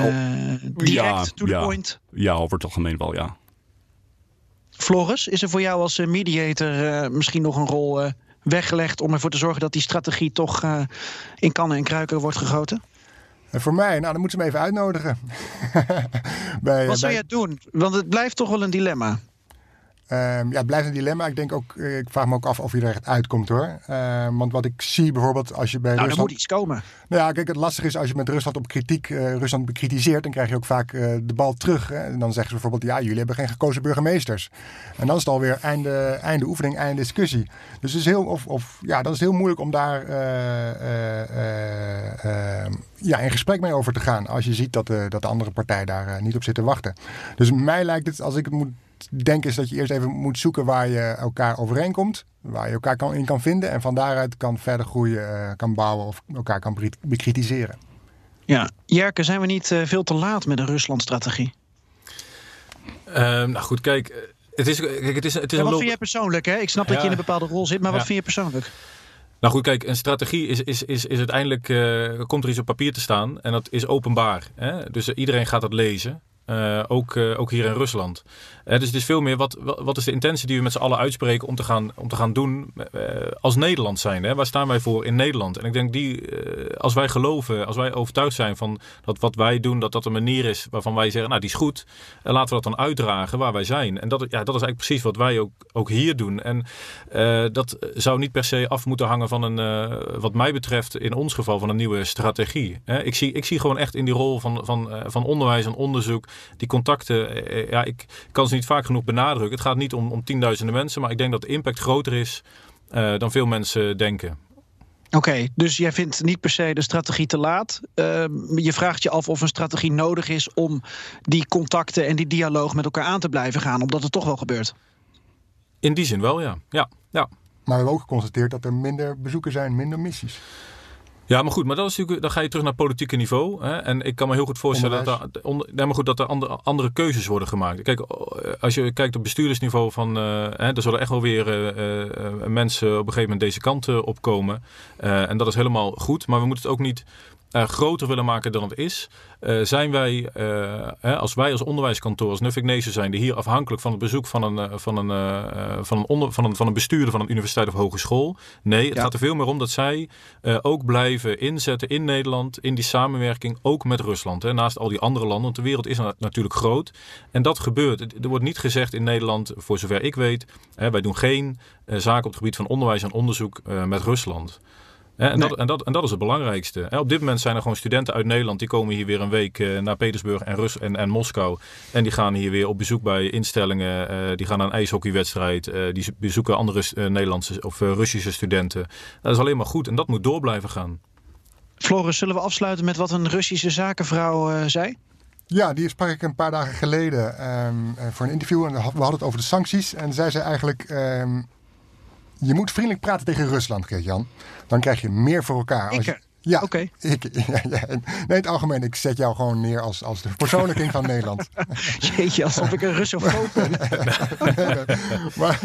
direct, Ja, to the ja. point? Ja, over het algemeen wel, ja. Floris, is er voor jou als mediator misschien nog een rol weggelegd om ervoor te zorgen dat die strategie toch in kannen en kruiken wordt gegoten? En voor mij, nou, dan moeten ze me even uitnodigen. bij, Wat zou bij- jij doen? Want het blijft toch wel een dilemma. Ehm, ja, het blijft een dilemma. Ik denk ook, eh, ik vraag me ook af of je er echt uitkomt hoor. Ehm, want wat ik zie bijvoorbeeld als je bij Nou, er Rusland. moet iets komen. Nou ja, kijk, het lastige is als je met Rusland op kritiek, eh, Rusland bekritiseert, dan krijg je ook vaak eh, de bal terug. Hè? En dan zeggen ze bijvoorbeeld, ja, jullie hebben geen gekozen burgemeesters. En dan is het alweer einde, einde oefening, einde discussie. Dus het is heel, of, of, ja, dan is het heel moeilijk om daar eh, eh, eh, eh, ja, in gesprek mee over te gaan. Als je ziet dat, de dat de andere partij daar niet op zit te wachten. Dus mij lijkt het, als ik het moet denken, is dat je eerst even moet zoeken waar je elkaar overeenkomt. Waar je elkaar kan, in kan vinden. En van daaruit kan verder groeien, eh, kan bouwen of elkaar kan bekritiseren. Ja, Jerke, zijn we niet eh, veel te laat met een Rusland-strategie? Ehm, nou goed, kijk, eh, het is, kijk, het is, het is Ja, wat vind jij persoonlijk? Hè? Ik snap dat je in een bepaalde rol zit, maar wat vind je persoonlijk? Nou goed, kijk, een strategie is, is, is, is uiteindelijk, eh, komt er iets op papier te staan en dat is openbaar. Hè? Dus iedereen gaat dat lezen. Eh, ook, eh, ook hier in Rusland. Eh, dus het is veel meer wat, wat is de intentie die we met z'n allen uitspreken om te gaan, om te gaan doen als Nederland zijn. Hè? Waar staan wij voor in Nederland? En ik denk die, als wij geloven, als wij overtuigd zijn van dat wat wij doen, dat dat een manier is waarvan wij zeggen, nou die is goed, laten we dat dan uitdragen waar wij zijn. En dat, ja, dat is eigenlijk precies wat wij ook, ook hier doen. En dat zou niet per se af moeten hangen van een, wat mij betreft, in ons geval, van een nieuwe strategie. Ik, zie, ik zie gewoon echt in die rol van, van, van onderwijs en onderzoek, die contacten. eh, ja, ik kan ze niet vaak genoeg benadrukken. Het gaat niet om, om tienduizenden mensen, maar ik denk dat de impact groter is eh, dan veel mensen denken. Oké, dus jij vindt niet per se de strategie te laat. Ehm, je vraagt je af of een strategie nodig is om die contacten en die dialoog met elkaar aan te blijven gaan, omdat het toch wel gebeurt. In die zin wel, ja. ja, ja. Maar we hebben ook geconstateerd dat er minder bezoeken zijn, minder missies. Ja, maar goed, maar dat is natuurlijk, dan ga je terug naar politieke niveau. Hè? En ik kan me heel goed voorstellen dat er, onder, nee, maar goed, dat er andere, andere keuzes worden gemaakt. Kijk, als je kijkt op bestuurdersniveau, van, eh, hè, er zullen echt wel weer eh, eh, mensen op een gegeven moment deze kant op komen. En dat is helemaal goed, maar we moeten het ook niet eh, groter willen maken dan het is, eh, zijn wij, eh, hè, als wij als onderwijskantoor, als Nuffic Nation zijn, die hier afhankelijk van het bezoek van een, van een, van een, onder, van een, van een bestuurder van een universiteit of hogeschool. Nee, het Ja. gaat er veel meer om dat zij ook blijven inzetten in Nederland, in die samenwerking, ook met Rusland. Hè, naast al die andere landen, want de wereld is na- natuurlijk groot. En dat gebeurt. Er wordt niet gezegd in Nederland, voor zover ik weet, hè, wij doen geen zaken op het gebied van onderwijs en onderzoek met Rusland. En, dat, en, dat, en dat is het belangrijkste. Hè, op dit moment zijn er gewoon studenten uit Nederland die komen hier weer een week eh, naar Petersburg en, Rus en, en Moskou. En die gaan hier weer op bezoek bij instellingen. eh, die gaan naar een ijshockeywedstrijd. eh, die bezoeken andere Nederlandse of Russische studenten. Dat is alleen maar goed en dat moet door blijven gaan. Floris, zullen we afsluiten met wat een Russische zakenvrouw eh, zei? Ja, die sprak ik een paar dagen geleden ehm, eh, voor een interview. En we hadden het over de sancties. En zij zei eigenlijk... ehm, je moet vriendelijk praten tegen Rusland, Geert-Jan. Dan krijg je meer voor elkaar. Als je- eh, ja, Oké. ik, ja, ja. Nee, in het algemeen, ik zet jou gewoon neer als, als de persoonlijking van Nederland. Jeetje, alsof ik een Russofoob ben. maar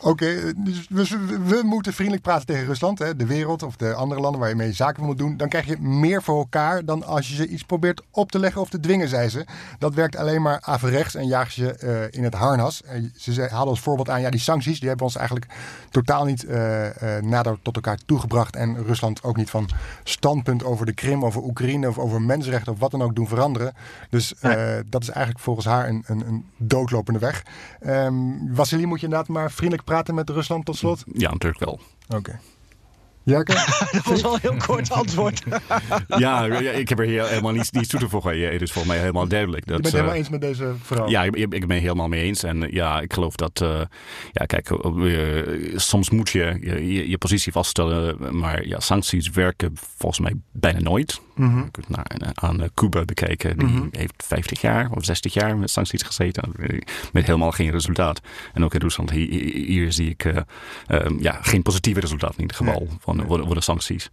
oké, dus we, we moeten vriendelijk praten tegen Rusland, hè, de wereld of de andere landen waar je mee zaken moet doen. Dan krijg je meer voor elkaar dan als je ze iets probeert op te leggen of te dwingen, zei ze. Dat werkt alleen maar averechts en jaagt je eh, in het harnas. En ze zei, haalden als voorbeeld aan, ja, die sancties die hebben ons eigenlijk totaal niet eh, eh, nader tot elkaar toegebracht. En Rusland ook niet van standpunt over de Krim, over Oekraïne of over mensenrechten of wat dan ook doen veranderen. Dus dat is eigenlijk volgens haar een, een, een doodlopende weg. Ehm Vassili, moet je inderdaad maar vriendelijk praten met Rusland tot slot? Ja, natuurlijk wel. Oké. Jerke? Dat was wel een heel kort antwoord. ja, ja, ik heb er hier helemaal niets, niets toe te voegen. Ja, Het is volgens mij helemaal duidelijk. Dat, Je bent eh, helemaal eens met deze vrouw? Ja, ik, ik ik ben het helemaal mee eens. En eh, ja, ik geloof dat. eh, ja, kijk, eh, soms moet je je, je je positie vaststellen. Maar ja, sancties werken volgens mij bijna nooit. Mhm. Je kunt naar, aan eh, Cuba bekijken. Die heeft 50 jaar of 60 jaar met sancties gezeten. eh, Met helemaal geen resultaat. En ook in Rusland, hier, hier zie ik eh, eh, ja, geen positieve resultaat in ieder geval voor de sancties.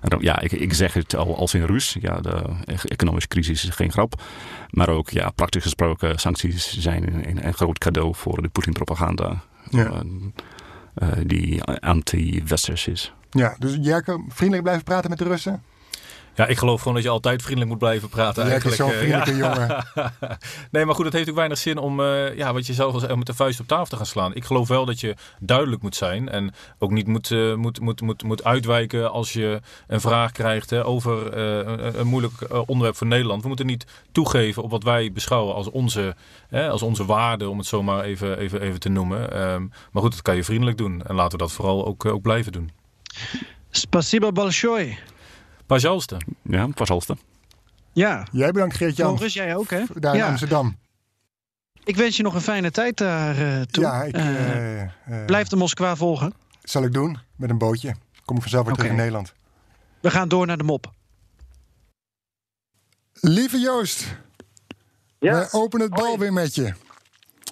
En dan- ja, ik, ik zeg het al als in Rus. Ja, de e- economische crisis is geen grap. Maar ook, ja, praktisch gesproken, sancties zijn een, een groot cadeau voor de Poetin-propaganda. Ja. eh, eh, die anti-westers is. Ja, dus Jerke, vriendelijk blijven praten met de Russen? Ja, ik geloof gewoon dat je altijd vriendelijk moet blijven praten. Zo'n eh, vriendelijke ja. jongen. nee, maar goed, het heeft ook weinig zin om, eh, ja, wat je zelf al zei, om met de vuist op tafel te gaan slaan. Ik geloof wel dat je duidelijk moet zijn en ook niet moet, eh, moet, moet, moet, moet uitwijken als je een vraag krijgt hè, over eh, een, een moeilijk onderwerp voor Nederland. We moeten niet toegeven op wat wij beschouwen als onze, hè, als onze waarden, om het zo maar even, even, even te noemen. Ehm, maar goed, dat kan je vriendelijk doen en laten we dat vooral ook, ook blijven doen. Spasiba Balshoi. Pazalste. Ja, Pazalste. Ja. Jij bedankt Geert-Jan. Jij ook hè? Daar in. Amsterdam. Ik wens je nog een fijne tijd daar eh, toe. Ja, ik, uh, blijf de Moskwa volgen. Zal ik doen, met een bootje. Kom ik vanzelf weer terug in Nederland. We gaan door naar de mop. Lieve Joost, ja? we openen het bal weer met je.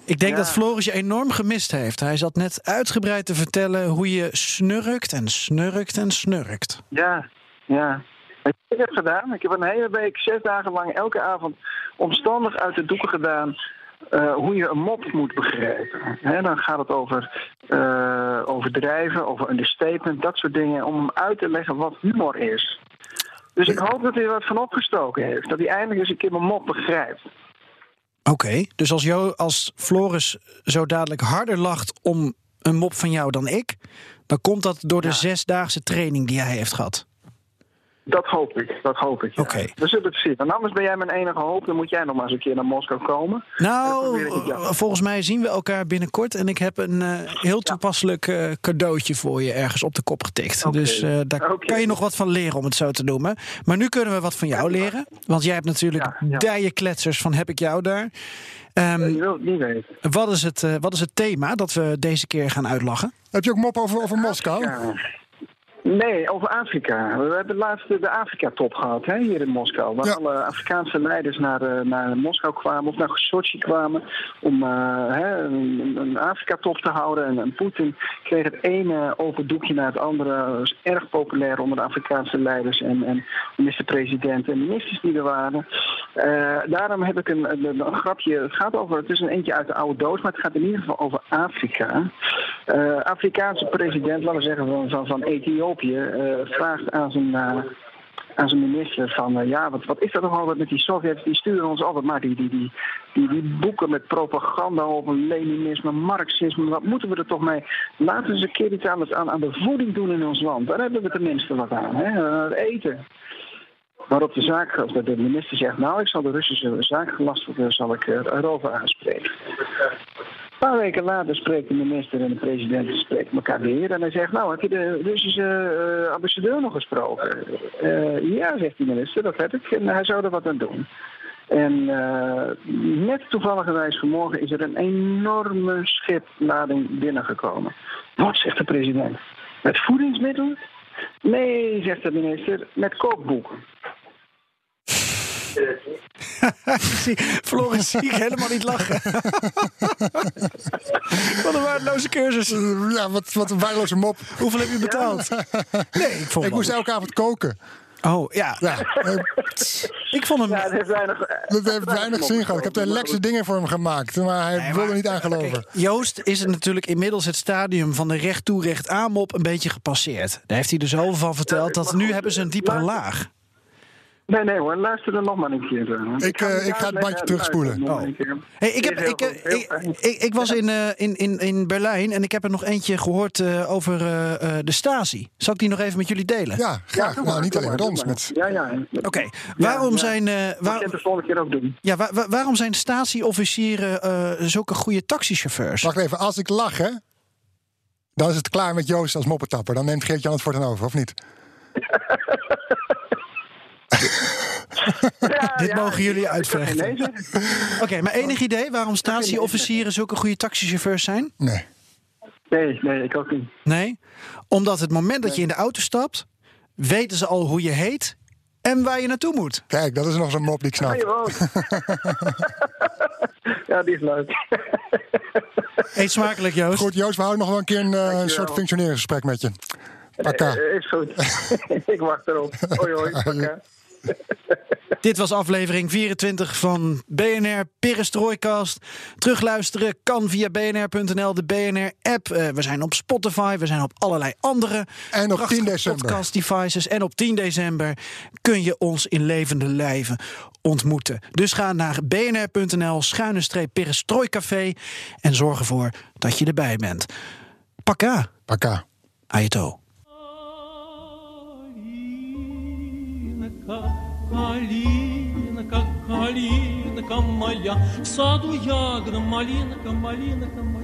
Ik denk dat Floris je enorm gemist heeft. Hij zat net uitgebreid te vertellen hoe je snurkt en snurkt en snurkt. Ja, ja. Wat ik heb gedaan? Ik heb een hele week, zes dagen lang, elke avond omstandig uit de doeken gedaan. eh, hoe je een mop moet begrijpen. Hè, dan gaat het over eh, overdrijven, over understatement, dat soort dingen. Om hem uit te leggen wat humor is. Dus ik hoop dat hij er wat van opgestoken heeft. Dat hij eindelijk eens een keer mijn mop begrijpt. Oké, dus als, jo, als Floris zo dadelijk harder lacht om een mop van jou dan ik, dan komt dat door de zesdaagse training die hij heeft gehad. Dat hoop ik, dat hoop ik. ja. Oké. We zullen het zien. En anders ben jij mijn enige hoop. Dan moet jij nog maar eens een keer naar Moskou komen. Nou, ik volgens mij zien we elkaar binnenkort. En ik heb een eh, heel toepasselijk eh, cadeautje voor je ergens op de kop getikt. Oké. Dus eh, daar kan je nog wat van leren, om het zo te noemen. Maar nu kunnen we wat van jou leren. Want jij hebt natuurlijk Ja, ja. dijenkletsers van Heb ik jou daar. Ehm, Je wilt het niet weten. wat, is het, eh, wat is het thema dat we deze keer gaan uitlachen? Heb je ook mop over, over Moskou? Ja. Nee, over Afrika. We hebben laatst de Afrika-top gehad hè, hier in Moskou. Waar Ja. alle Afrikaanse leiders naar, eh, naar Moskou kwamen, of naar Sochi kwamen, om eh, hè, een, een Afrika-top te houden. En, en Poetin kreeg het ene overdoekje naar het andere. Dat was erg populair onder de Afrikaanse leiders en, en minister-presidenten en ministers die er waren. Eh, daarom heb ik een, een, een grapje. Het gaat over, het is een eentje uit de oude doos, maar het gaat in ieder geval over Afrika. Afrikaanse president, laten we zeggen van, van, van Ethiopië, eh, vraagt aan zijn, eh, aan zijn minister van eh, ja, wat, wat is dat nog altijd met die Sovjets? Die sturen ons altijd maar die, die, die, die, die boeken met propaganda over Leninisme, Marxisme. Wat moeten we er toch mee? Laten we eens een keer iets aan, het- aan, de voeding doen in ons land. Daar hebben we tenminste wat aan. Hè? Eten. Waarop de, zaak, de minister zegt, nou, ik zal de Russische zaakgelastigde zal ik erover aanspreken. Een paar weken later spreekt de minister en de president spreken elkaar weer. En hij zegt, nou, heb je de Russische eh, ambassadeur nog gesproken? Eh, ja, zegt de minister, dat heb ik. En hij zou er wat aan doen. En eh, net toevalligerwijs vanmorgen is er een enorme schiplading binnengekomen. Wat, zegt de president? Met voedingsmiddelen? Nee, zegt de minister, met kookboeken. Zie- Floris zie ik helemaal niet lachen. wat een waardeloze cursus. Ja, wat, wat een waardeloze mop. Hoeveel heb je betaald? Nee, ik vond Ik moest elke avond koken. Oh, ja. Ja, eh, Ik vond hem... Ja, dat heeft weinig, dat heeft weinig zin gehad. Ik heb de lekkerste dingen voor hem gemaakt. Maar hij wilde niet aangeloven. Kijk, Joost is het natuurlijk inmiddels het stadium van de recht toe recht aan mop een beetje gepasseerd. Daar heeft hij er zoveel van verteld dat nu hebben ze een diepere laag. Nee, nee hoor, luister er nog maar een keer. eh. Ik, eh, ik ga het bandje terugspoelen. Oh. Hey, ik, heb, ik, ik, ik, ik was in, eh, in, in, in Berlijn en ik heb er nog eentje gehoord eh, over de Stasi. Zal ik die nog even met jullie delen? Ja, graag. doe nou, maar, niet alleen met ons. Met. Ja, ja. Oké, waarom, ja. Zijn, eh, Dat waar- kan je de volgende keer ook doen. ja, wa- wa- waarom zijn Stasi-officieren eh, zulke goede taxichauffeurs? wacht even, als ik lach, hè, dan is het klaar met Joost als moppetapper. Dan neemt Geert-Jan het voortaan over, of niet? Ja, Dit ja, mogen jullie uitvechten. Oké, maar enig idee waarom Stasi-officieren zulke goede taxichauffeurs zijn? Nee. Nee, nee, ik ook niet. Nee, omdat het moment dat je in de auto stapt, weten ze al hoe je heet en waar je naartoe moet. Kijk, dat is nog zo'n mop die ik Ja, snap. ja, die is leuk. Eet smakelijk, Joost. Goed, Joost, we houden nog wel een keer een, Dankjewel. soort functioneringsgesprek met je. Pakka. Eh, Is goed. ik wacht erop. Hoi, hoi. Pakka. Dit was aflevering 24 van BNR Perestrooikast. Terugluisteren kan via bnr.nl, de BNR-app. Eh, we zijn op Spotify, we zijn op allerlei andere En op prachtige 10 december. podcast devices. En op 10 december kun je ons in levende lijven ontmoeten. Dus ga naar bnr.nl, schuine streep Perestrooicafé en zorg ervoor dat je erbij bent. Pakka, Pakka. Ayato. Калинка, калинка моя, в саду ягода, малинка, малинка моя.